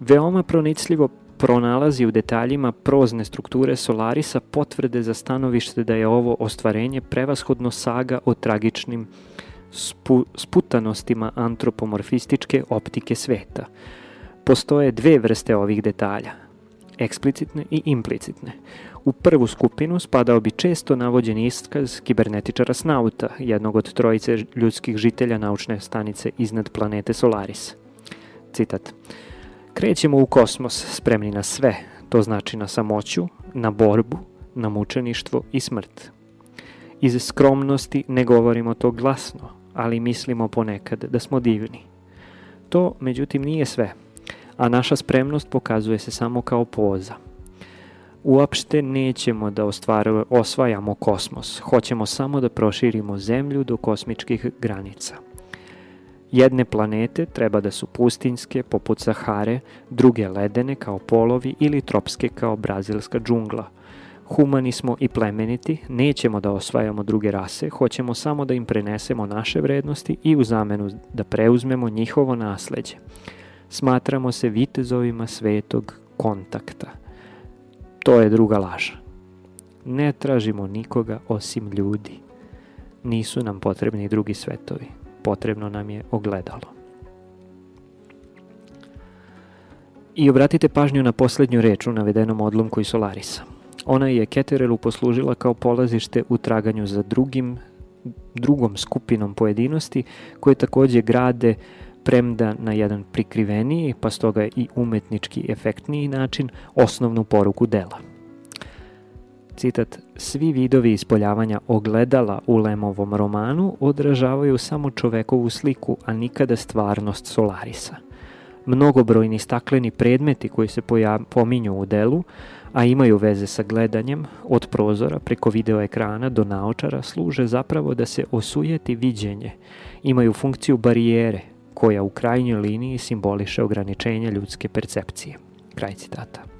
veoma pronicljivo pronalazi u detaljima prozne strukture Solarisa potvrde za stanovište da je ovo ostvarenje prevashodno saga o tragičnim spu, sputanostima antropomorfističke optike sveta. Postoje dve vrste ovih detalja, eksplicitne i implicitne. U prvu skupinu spadao bi često navođen iskaz kibernetičara Snauta, jednog od trojice ljudskih žitelja naučne stanice iznad planete Solaris. Citat. Krećemo u kosmos, spremni na sve, to znači na samoću, na borbu, na mučeništvo i smrt. Iz skromnosti ne govorimo to glasno, ali mislimo ponekad da smo divni. To, međutim, nije sve, a naša spremnost pokazuje se samo kao poza. Uopšte nećemo da osvajamo kosmos, hoćemo samo da proširimo zemlju do kosmičkih granica – Jedne planete treba da su pustinske, poput Sahare, druge ledene kao polovi ili tropske kao brazilska džungla. Humani smo i plemeniti, nećemo da osvajamo druge rase, hoćemo samo da im prenesemo naše vrednosti i u zamenu da preuzmemo njihovo nasleđe. Smatramo se vitezovima svetog kontakta. To je druga laža. Ne tražimo nikoga osim ljudi. Nisu nam potrebni drugi svetovi potrebno nam je ogledalo. I obratite pažnju na poslednju reč u navedenom odlomku iz Solarisa. Ona je Keterelu poslužila kao polazište u traganju za drugim, drugom skupinom pojedinosti koje takođe grade premda na jedan prikriveniji, pa stoga i umetnički efektniji način, osnovnu poruku dela – citat, svi vidovi ispoljavanja ogledala u Lemovom romanu odražavaju samo čovekovu sliku, a nikada stvarnost Solarisa. Mnogobrojni stakleni predmeti koji se pominju u delu, a imaju veze sa gledanjem, od prozora preko videoekrana do naočara, služe zapravo da se osujeti viđenje. Imaju funkciju barijere, koja u krajnjoj liniji simboliše ograničenje ljudske percepcije. Kraj citata.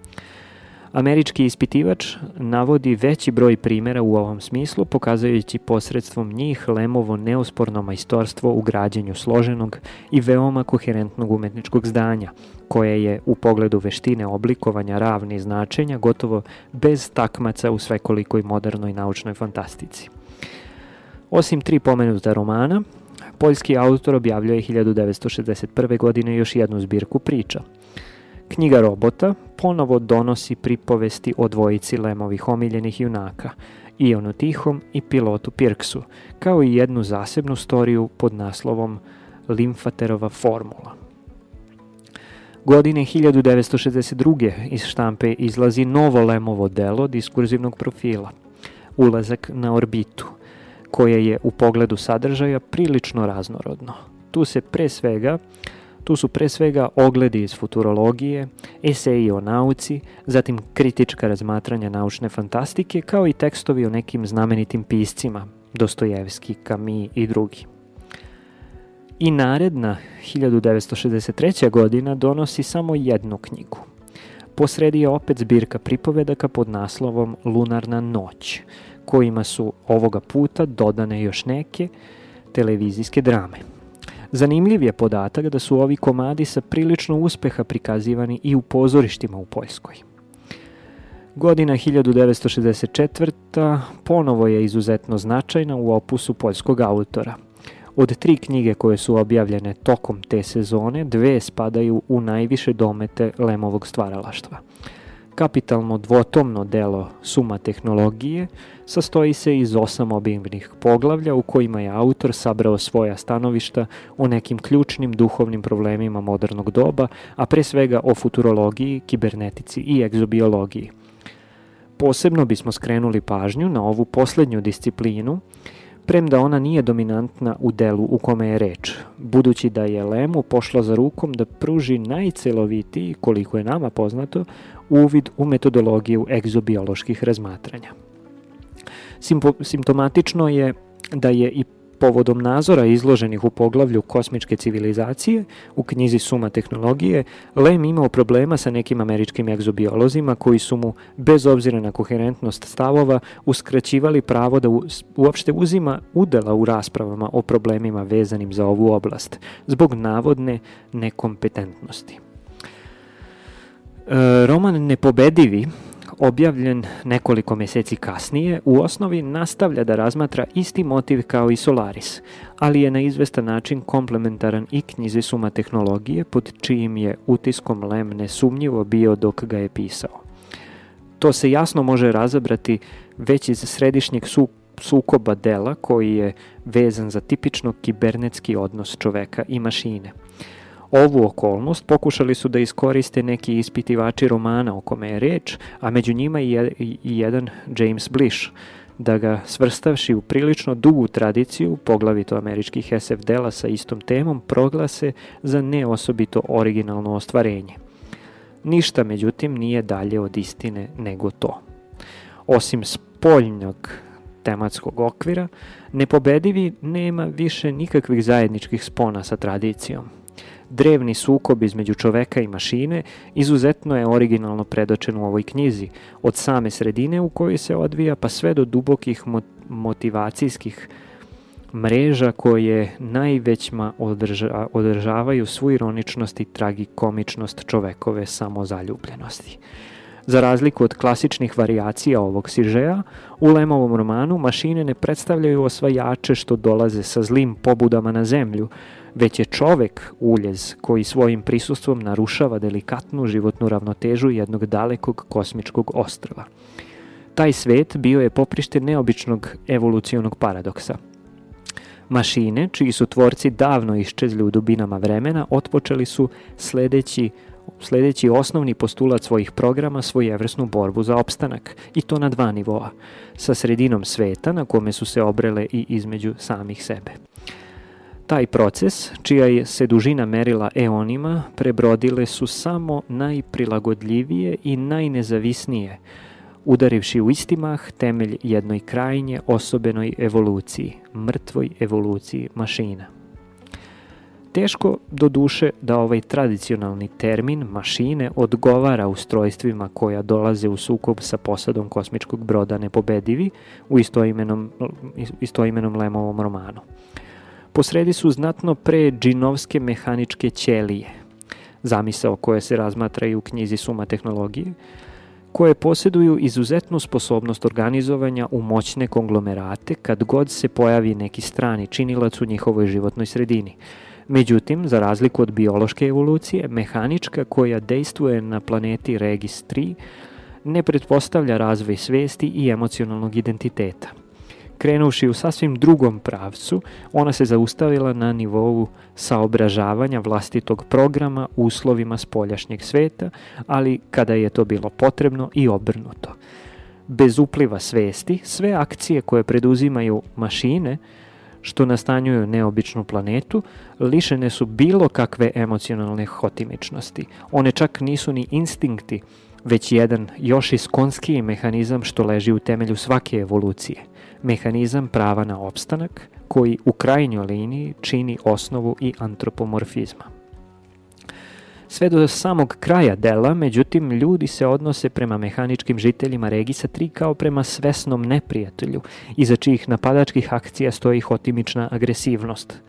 Američki ispitivač navodi veći broj primera u ovom smislu, pokazujući posredstvom njih Lemovo neosporno majstorstvo u građenju složenog i veoma koherentnog umetničkog zdanja, koje je u pogledu veštine oblikovanja ravni značenja gotovo bez takmaca u svekolikoj modernoj naučnoj fantastici. Osim tri pomenuta romana, poljski autor objavljuje 1961. godine još jednu zbirku priča. Knjiga robota ponovo donosi pripovesti o dvojici Lemovih omiljenih junaka, Ionu Tihom i pilotu Pirksu, kao i jednu zasebnu storiju pod naslovom Limfaterova formula. Godine 1962. iz štampe izlazi novo Lemovo delo diskurzivnog profila, Ulazak na orbitu, koje je u pogledu sadržaja prilično raznorodno. Tu se pre svega tu su pre svega ogledi iz futurologije, eseji o nauci, zatim kritička razmatranja naučne fantastike, kao i tekstovi o nekim znamenitim piscima, Dostojevski, Kami i drugi. I naredna 1963. godina donosi samo jednu knjigu. Posredi je opet zbirka pripovedaka pod naslovom Lunarna noć, kojima su ovoga puta dodane još neke televizijske drame. Zanimljiv je podatak da su ovi komadi sa prilično uspeha prikazivani i u pozorištima u Poljskoj. Godina 1964. ponovo je izuzetno značajna u opusu poljskog autora – Od tri knjige koje su objavljene tokom te sezone, dve spadaju u najviše domete Lemovog stvaralaštva. Kapitalno dvotomno delo Suma tehnologije sastoji se iz osam obimnih poglavlja u kojima je autor sabrao svoja stanovišta o nekim ključnim duhovnim problemima modernog doba, a pre svega o futurologiji, kibernetici i egzobiologiji. Posebno bismo skrenuli pažnju na ovu poslednju disciplinu, premda ona nije dominantna u delu u kome je reč, budući da je Lemu pošla za rukom da pruži najcelovitiji, koliko je nama poznato, uvid u metodologiju egzobioloških razmatranja. Simpo, simptomatično je da je i povodom nazora izloženih u poglavlju kosmičke civilizacije u knjizi Suma tehnologije, Lem imao problema sa nekim američkim egzobiolozima koji su mu, bez obzira na koherentnost stavova, uskraćivali pravo da uopšte uzima udela u raspravama o problemima vezanim za ovu oblast, zbog navodne nekompetentnosti. E, roman Nepobedivi objavljen nekoliko meseci kasnije, u osnovi nastavlja da razmatra isti motiv kao i Solaris, ali je na izvestan način komplementaran i knjizi Suma tehnologije, pod čijim je utiskom Lem nesumnjivo bio dok ga je pisao. To se jasno može razabrati već iz središnjeg su sukoba dela koji je vezan za tipično kibernetski odnos čoveka i mašine – Ovu okolnost pokušali su da iskoriste neki ispitivači romana o kome je reč, a među njima i, i jedan James Blish, da ga svrstavši u prilično dugu tradiciju, poglavito američkih SF dela sa istom temom, proglase za neosobito originalno ostvarenje. Ništa, međutim, nije dalje od istine nego to. Osim spoljnog tematskog okvira, nepobedivi nema više nikakvih zajedničkih spona sa tradicijom – drevni sukob između čoveka i mašine izuzetno je originalno predočen u ovoj knjizi, od same sredine u kojoj se odvija pa sve do dubokih motivacijskih mreža koje najvećma održa, održavaju svu ironičnost i tragikomičnost čovekove samozaljubljenosti. Za razliku od klasičnih variacija ovog sižeja, u Lemovom romanu mašine ne predstavljaju osvajače što dolaze sa zlim pobudama na zemlju, već je čovek uljez koji svojim prisustvom narušava delikatnu životnu ravnotežu jednog dalekog kosmičkog ostrava. Taj svet bio je poprište neobičnog evolucionog paradoksa. Mašine, čiji su tvorci davno iščezli u dubinama vremena, otpočeli su sledeći sledeći osnovni postulat svojih programa svojevrsnu borbu za opstanak, i to na dva nivoa, sa sredinom sveta na kome su se obrele i između samih sebe. Taj proces, čija je se dužina merila eonima, prebrodile su samo najprilagodljivije i najnezavisnije, udarivši u istimah temelj jednoj krajnje osobenoj evoluciji, mrtvoj evoluciji mašina. Teško do duše da ovaj tradicionalni termin mašine odgovara ustrojstvima koja dolaze u sukob sa posadom kosmičkog broda nepobedivi u istoimenom, istoimenom Lemovom romanu. Posredi su znatno pre džinovske mehaničke ćelije, zamisao koja se razmatra i u knjizi Suma tehnologije, koje posjeduju izuzetnu sposobnost organizovanja u moćne konglomerate kad god se pojavi neki strani činilac u njihovoj životnoj sredini. Međutim, za razliku od biološke evolucije, mehanička koja dejstvuje na planeti Regis 3 ne pretpostavlja razvoj svesti i emocionalnog identiteta. Krenuvši u sasvim drugom pravcu, ona se zaustavila na nivou saobražavanja vlastitog programa uslovima spoljašnjeg sveta, ali kada je to bilo potrebno i obrnuto. Bez upliva svesti, sve akcije koje preduzimaju mašine, što nastanjuju neobičnu planetu, lišene su bilo kakve emocionalne hotimičnosti. One čak nisu ni instinkti, već jedan još iskonskiji mehanizam što leži u temelju svake evolucije. Mehanizam prava na opstanak, koji u krajnjoj liniji čini osnovu i antropomorfizma. Sve do samog kraja dela, međutim, ljudi se odnose prema mehaničkim žiteljima Regisa 3 kao prema svesnom neprijatelju, iza čijih napadačkih akcija stoji hotimična agresivnost –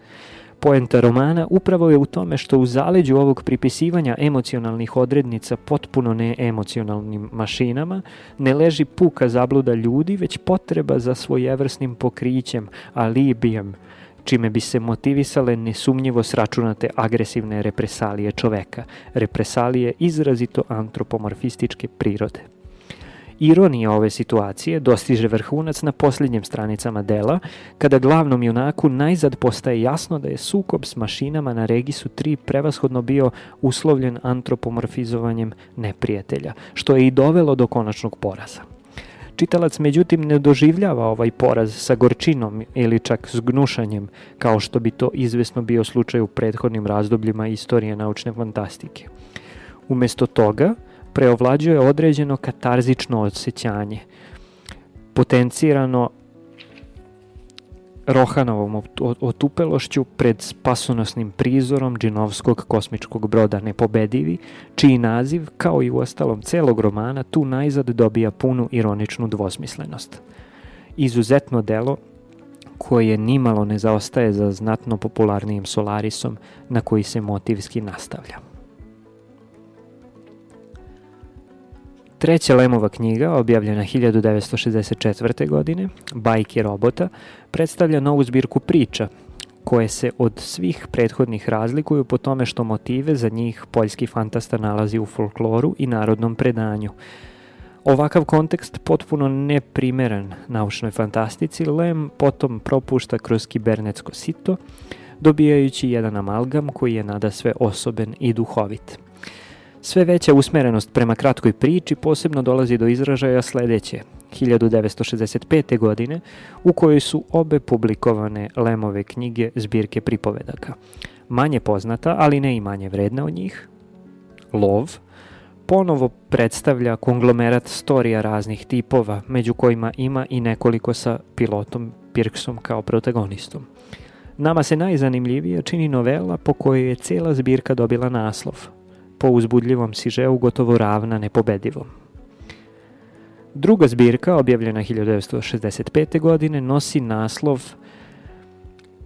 Poenta romana upravo je u tome što u zaleđu ovog pripisivanja emocionalnih odrednica potpuno neemocionalnim mašinama ne leži puka zabluda ljudi, već potreba za svojevrsnim pokrićem, alibijem, čime bi se motivisale nesumnjivo sračunate agresivne represalije čoveka, represalije izrazito antropomorfističke prirode. Ironija ove situacije dostiže vrhunac na posljednjim stranicama dela, kada glavnom junaku najzad postaje jasno da je sukob s mašinama na Regisu 3 prevashodno bio uslovljen antropomorfizovanjem neprijatelja, što je i dovelo do konačnog poraza. Čitalac međutim ne doživljava ovaj poraz sa gorčinom ili čak s gnušanjem, kao što bi to izvesno bio slučaj u prethodnim razdobljima istorije naučne fantastike. Umesto toga, preovlađuje određeno katarzično osjećanje, potencirano Rohanovom otupelošću pred spasonosnim prizorom džinovskog kosmičkog broda Nepobedivi, čiji naziv, kao i u ostalom celog romana, tu najzad dobija punu ironičnu dvosmislenost. Izuzetno delo koje nimalo ne zaostaje za znatno popularnijim Solarisom na koji se motivski nastavlja. Treća Lemova knjiga, objavljena 1964. godine, Bajke robota, predstavlja novu zbirku priča, koje se od svih prethodnih razlikuju po tome što motive za njih poljski fantasta nalazi u folkloru i narodnom predanju. Ovakav kontekst potpuno neprimeran naučnoj fantastici Lem potom propušta kroz kibernetsko sito, dobijajući jedan amalgam koji je nada sve osoben i duhovit. Sve veća usmerenost prema kratkoj priči posebno dolazi do izražaja sledeće, 1965. godine, u kojoj su obe publikovane Lemove knjige zbirke pripovedaka. Manje poznata, ali ne i manje vredna od njih, Lov, ponovo predstavlja konglomerat storija raznih tipova, među kojima ima i nekoliko sa pilotom Pirksom kao protagonistom. Nama se najzanimljivije čini novela po kojoj je cela zbirka dobila naslov – po uzbudljivom sižeu gotovo ravna nepobedivom. Druga zbirka, objavljena 1965. godine, nosi naslov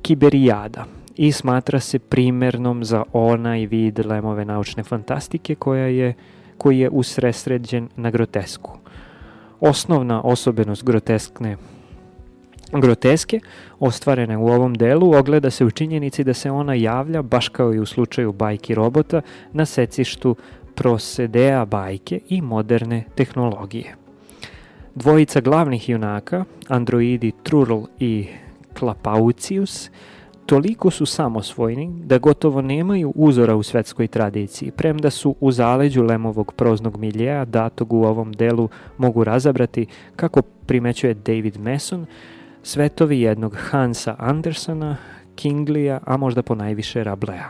Kiberijada i smatra se primernom za onaj vid lemove naučne fantastike koja je, koji je usresređen na grotesku. Osnovna osobenost groteskne groteske ostvarene u ovom delu ogleda se u činjenici da se ona javlja, baš kao i u slučaju bajki robota, na secištu prosedea bajke i moderne tehnologije. Dvojica glavnih junaka, androidi Trurl i Klapaucius, toliko su samosvojni da gotovo nemaju uzora u svetskoj tradiciji, premda su u zaleđu Lemovog proznog miljeja datog u ovom delu mogu razabrati, kako primećuje David Mason, svetovi jednog Hansa Andersona, Kinglija, a možda po najviše Rablea.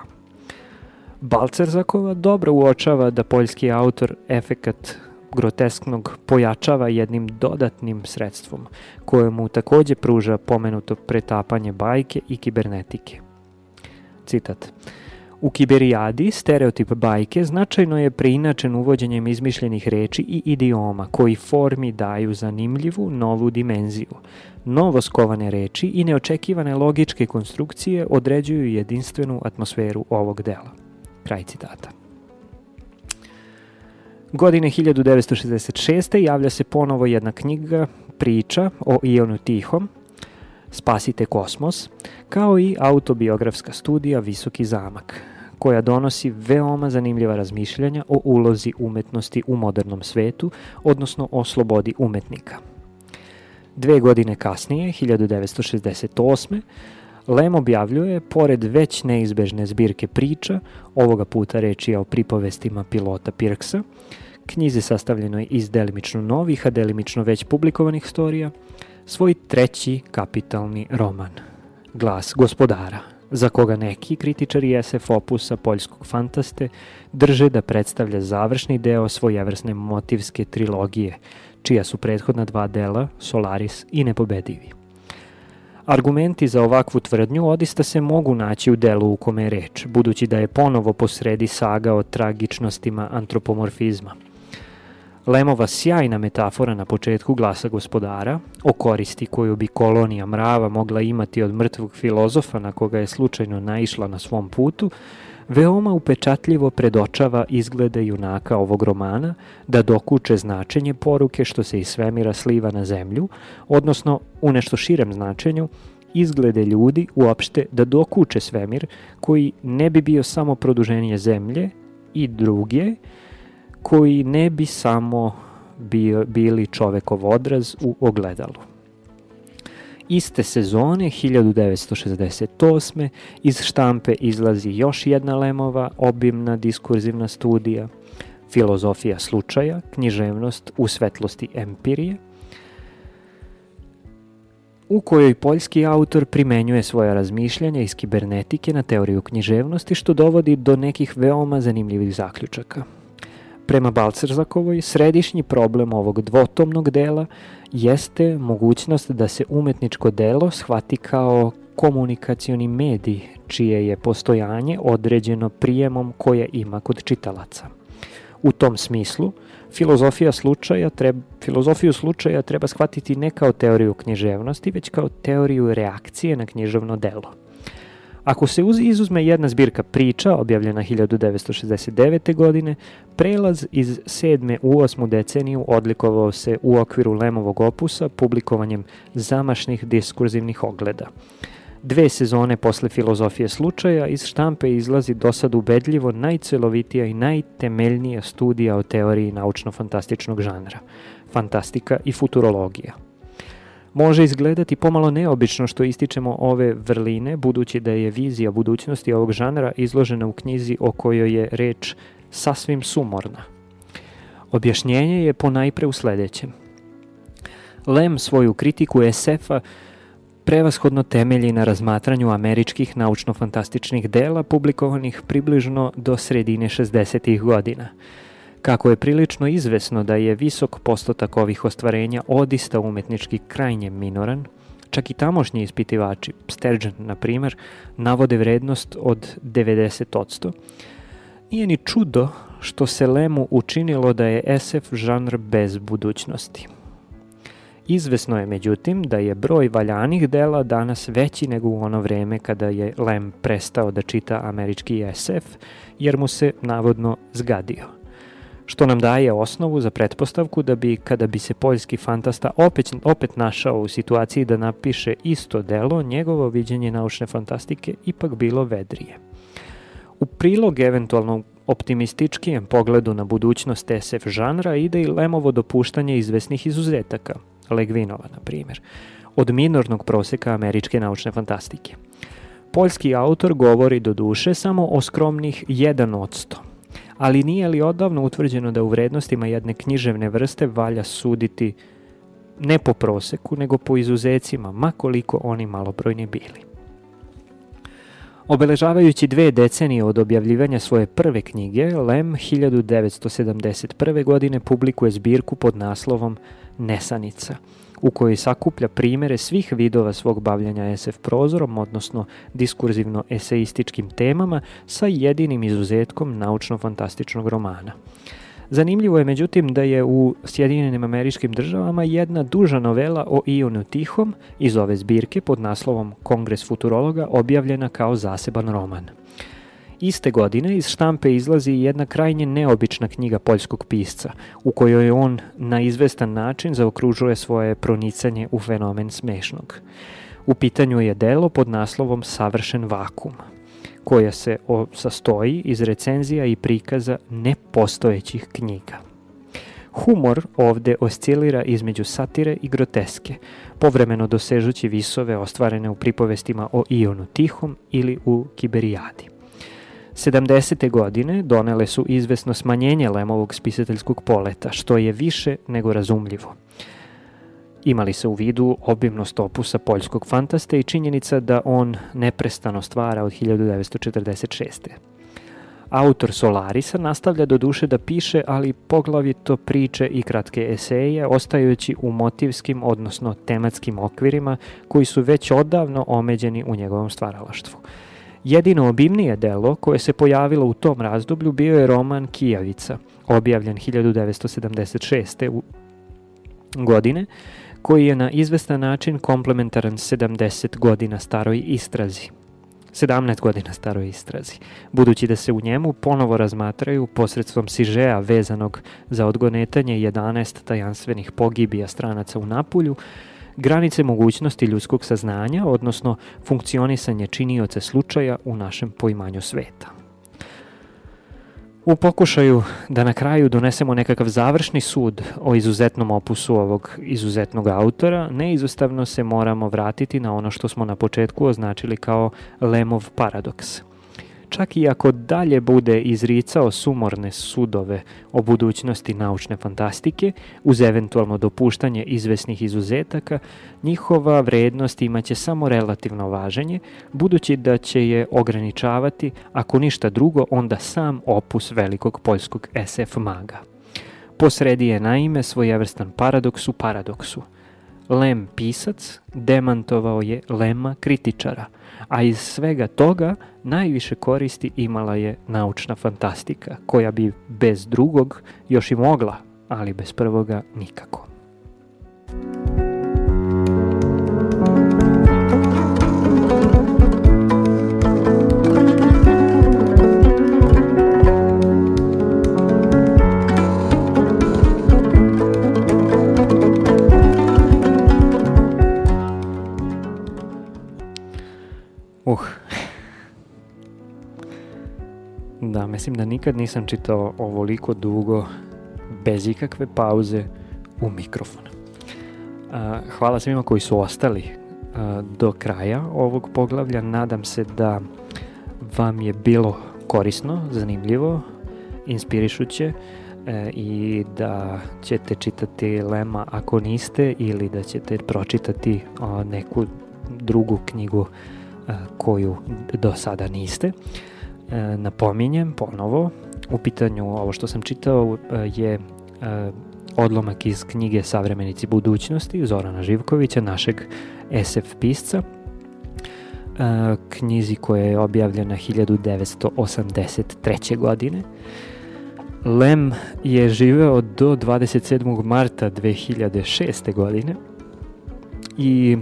Balcerzakova dobro uočava da poljski autor efekat grotesknog pojačava jednim dodatnim sredstvom, koje mu takođe pruža pomenuto pretapanje bajke i kibernetike. Citat. U kiberijadi stereotip bajke značajno je preinačen uvođenjem izmišljenih reči i idioma koji formi daju zanimljivu novu dimenziju. Novo skovane reči i neočekivane logičke konstrukcije određuju jedinstvenu atmosferu ovog dela. Kraj citata. Godine 1966. javlja se ponovo jedna knjiga, priča o Ionu Tihom, Spasite kosmos, kao i autobiografska studija Visoki zamak, koja donosi veoma zanimljiva razmišljanja o ulozi umetnosti u modernom svetu, odnosno o slobodi umetnika. Dve godine kasnije, 1968. Lem objavljuje, pored već neizbežne zbirke priča, ovoga puta reč je o pripovestima pilota Pirksa, knjizi sastavljenoj iz delimično novih, a delimično već publikovanih storija, svoj treći kapitalni roman, Glas gospodara, za koga neki kritičari SF opusa poljskog fantaste drže da predstavlja završni deo svojevrsne motivske trilogije, čija su prethodna dva dela, Solaris i Nepobedivi. Argumenti za ovakvu tvrdnju odista se mogu naći u delu u kome je reč, budući da je ponovo posredi saga o tragičnostima antropomorfizma – Lemova sjajna metafora na početku glasa gospodara, o koristi koju bi kolonija mrava mogla imati od mrtvog filozofa na koga je slučajno naišla na svom putu, veoma upečatljivo predočava izglede junaka ovog romana da dokuče značenje poruke što se iz svemira sliva na zemlju, odnosno u nešto širem značenju izglede ljudi uopšte da dokuče svemir koji ne bi bio samo produženje zemlje i druge, koji ne bi samo bio, bili čovekov odraz u ogledalu. Iste sezone, 1968. iz štampe izlazi još jedna Lemova obimna diskurzivna studija, Filozofija slučaja, književnost u svetlosti empirije, u kojoj poljski autor primenjuje svoja razmišljanja iz kibernetike na teoriju književnosti, što dovodi do nekih veoma zanimljivih zaključaka – Prema Balcerzakovoj, središnji problem ovog dvotomnog dela jeste mogućnost da se umetničko delo shvati kao komunikacioni medij, čije je postojanje određeno prijemom koje ima kod čitalaca. U tom smislu, filozofija slučaja treba, filozofiju slučaja treba shvatiti ne kao teoriju književnosti, već kao teoriju reakcije na književno delo – Ako se uz, izuzme jedna zbirka priča, objavljena 1969. godine, prelaz iz sedme u osmu deceniju odlikovao se u okviru Lemovog opusa publikovanjem zamašnih diskurzivnih ogleda. Dve sezone posle filozofije slučaja iz štampe izlazi do sad ubedljivo najcelovitija i najtemeljnija studija o teoriji naučno-fantastičnog žanra, fantastika i futurologija – Može izgledati pomalo neobično što ističemo ove vrline, budući da je vizija budućnosti ovog žanra izložena u knjizi o kojoj je reč sasvim sumorna. Objašnjenje je ponajpre u sledećem. Lem svoju kritiku SF-a prevashodno temelji na razmatranju američkih naučno-fantastičnih dela publikovanih približno do sredine 60. godina – Kako je prilično izvesno da je visok postotak ovih ostvarenja odista umetnički krajnje minoran, čak i tamošnji ispitivači, Sturgeon na primer, navode vrednost od 90%, nije ni čudo što se Lemu učinilo da je SF žanr bez budućnosti. Izvesno je međutim da je broj valjanih dela danas veći nego u ono vreme kada je Lem prestao da čita američki SF, jer mu se navodno zgadio što nam daje osnovu za pretpostavku da bi, kada bi se poljski fantasta opet, opet našao u situaciji da napiše isto delo, njegovo viđenje naučne fantastike ipak bilo vedrije. U prilog eventualno optimističkijem pogledu na budućnost SF žanra ide i Lemovo dopuštanje izvesnih izuzetaka, Legvinova na primjer, od minornog proseka američke naučne fantastike. Poljski autor govori do duše samo o skromnih 1%, ali nije li odavno utvrđeno da u vrednostima jedne književne vrste valja suditi ne po proseku, nego po izuzecima, makoliko oni malobrojni bili. Obeležavajući dve decenije od objavljivanja svoje prve knjige, Lem 1971. godine publikuje zbirku pod naslovom Nesanica – u kojoj sakuplja primere svih vidova svog bavljanja SF prozorom, odnosno diskurzivno-eseističkim temama, sa jedinim izuzetkom naučno-fantastičnog romana. Zanimljivo je međutim da je u Sjedinjenim američkim državama jedna duža novela o Ionu Tihom iz ove zbirke pod naslovom Kongres futurologa objavljena kao zaseban roman. Iste godine iz štampe izlazi jedna krajnje neobična knjiga poljskog pisca, u kojoj on na izvestan način zaokružuje svoje pronicanje u fenomen smešnog. U pitanju je delo pod naslovom Savršen vakum, koja se sastoji iz recenzija i prikaza nepostojećih knjiga. Humor ovde oscilira između satire i groteske, povremeno dosežući visove ostvarene u pripovestima o Ionu Tihom ili u Kiberijadi. 70. godine donele su izvesno smanjenje Lemovog spisateljskog poleta, što je više nego razumljivo. Imali se u vidu obimnost opusa poljskog fantaste i činjenica da on neprestano stvara od 1946. Autor Solarisa nastavlja do duše da piše, ali poglavito priče i kratke eseje, ostajući u motivskim, odnosno tematskim okvirima koji su već odavno omeđeni u njegovom stvaralaštvu. Jedino obimnije delo koje se pojavilo u tom razdoblju bio je roman Kijavica, objavljen 1976. godine, koji je na izvestan način komplementaran 70 godina staroj istrazi. 17 godina staroj istrazi, budući da se u njemu ponovo razmatraju posredstvom sižeja vezanog za odgonetanje 11 tajanstvenih pogibija stranaca u Napulju, granice mogućnosti ljudskog saznanja, odnosno funkcionisanje činioca slučaja u našem poimanju sveta. U pokušaju da na kraju donesemo nekakav završni sud o izuzetnom opusu ovog izuzetnog autora, neizostavno se moramo vratiti na ono što smo na početku označili kao Lemov paradoks – čak i ako dalje bude izricao sumorne sudove o budućnosti naučne fantastike, uz eventualno dopuštanje izvesnih izuzetaka, njihova vrednost imaće samo relativno važenje, budući da će je ograničavati, ako ništa drugo, onda sam opus velikog poljskog SF maga. Posredi je naime svojevrstan paradoks u paradoksu. Lem pisac demantovao je Lema kritičara – a iz svega toga najviše koristi imala je naučna fantastika, koja bi bez drugog još i mogla, ali bez prvoga nikako. Uh. Da, mislim da nikad nisam čitao ovoliko dugo, bez ikakve pauze, u mikrofon. Hvala svima koji su ostali do kraja ovog poglavlja. Nadam se da vam je bilo korisno, zanimljivo, inspirišuće e, i da ćete čitati Lema ako niste ili da ćete pročitati neku drugu knjigu koju do sada niste. E, napominjem ponovo, u pitanju ovo što sam čitao e, je e, odlomak iz knjige Savremenici budućnosti Zorana Živkovića, našeg SF pisca, knjizi koja je objavljena 1983. godine. Lem je živeo do 27. marta 2006. godine i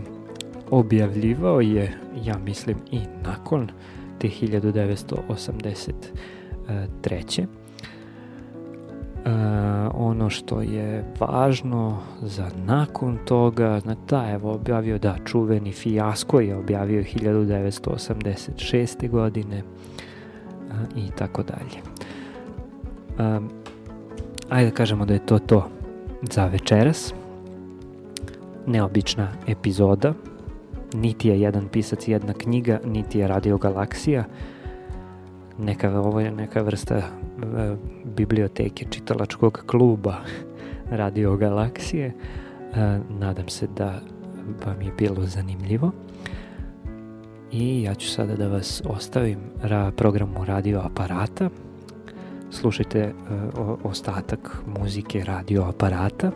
objavljivao je, ja mislim, i nakon te 1983. Uh, ono što je važno za nakon toga, na ta evo objavio da čuveni fijasko je objavio 1986. godine i tako dalje. Um, ajde da kažemo da je to to za večeras. Neobična epizoda niti je jedan pisac jedna knjiga, niti je Radio Galaksija. Neka, ovo je neka vrsta e, biblioteke čitalačkog kluba [LAUGHS] Radio Galaksije. E, nadam se da vam je bilo zanimljivo. I ja ću sada da vas ostavim ra programu radio aparata. Slušajte e, ostatak muzike radio aparata.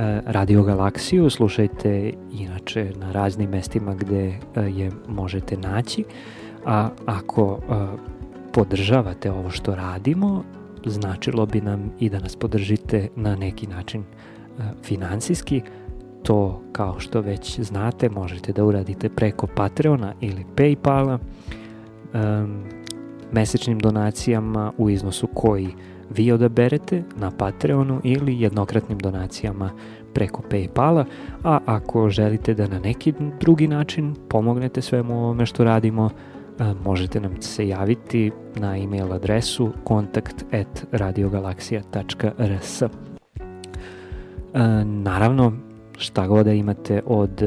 E, Radio Galaksiju, slušajte inače na raznim mestima gde e, je možete naći, a ako e, podržavate ovo što radimo, značilo bi nam i da nas podržite na neki način finansijski, to kao što već znate možete da uradite preko Patreona ili Paypala. Mesečnim donacijama u iznosu koji vi odaberete na Patreonu ili jednokratnim donacijama preko Paypala, a ako želite da na neki drugi način pomognete svemu ovome što radimo, možete nam se javiti na e-mail adresu kontakt at radiogalaksija.rs Naravno, šta god da imate od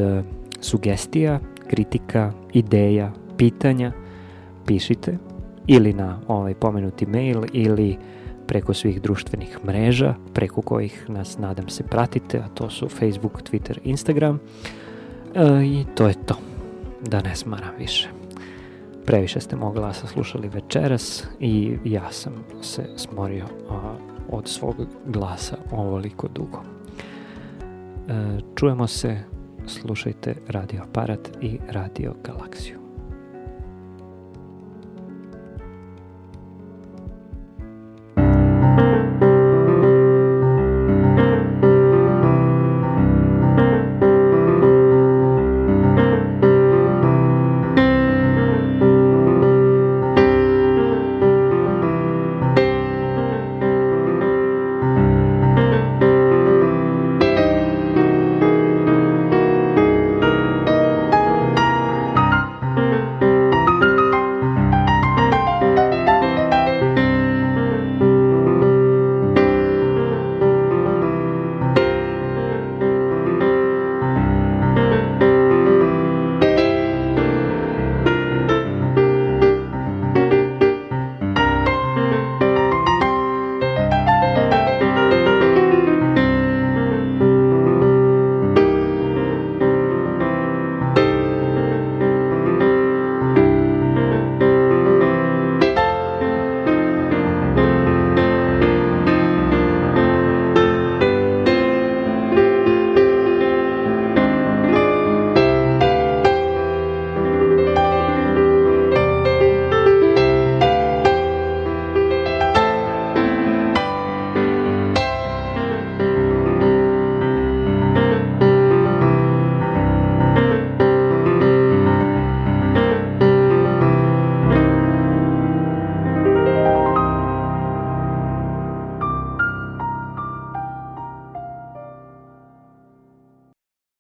sugestija, kritika, ideja, pitanja, pišite ili na ovaj pomenuti mail ili preko svih društvenih mreža preko kojih nas nadam se pratite, a to su Facebook, Twitter, Instagram. E, I to je to. Da ne smaram više. Previše ste mog glasa slušali večeras i ja sam se smorio a, od svog glasa ovoliko dugo. E, čujemo se, slušajte Radio Aparat i Radio Galaksiju.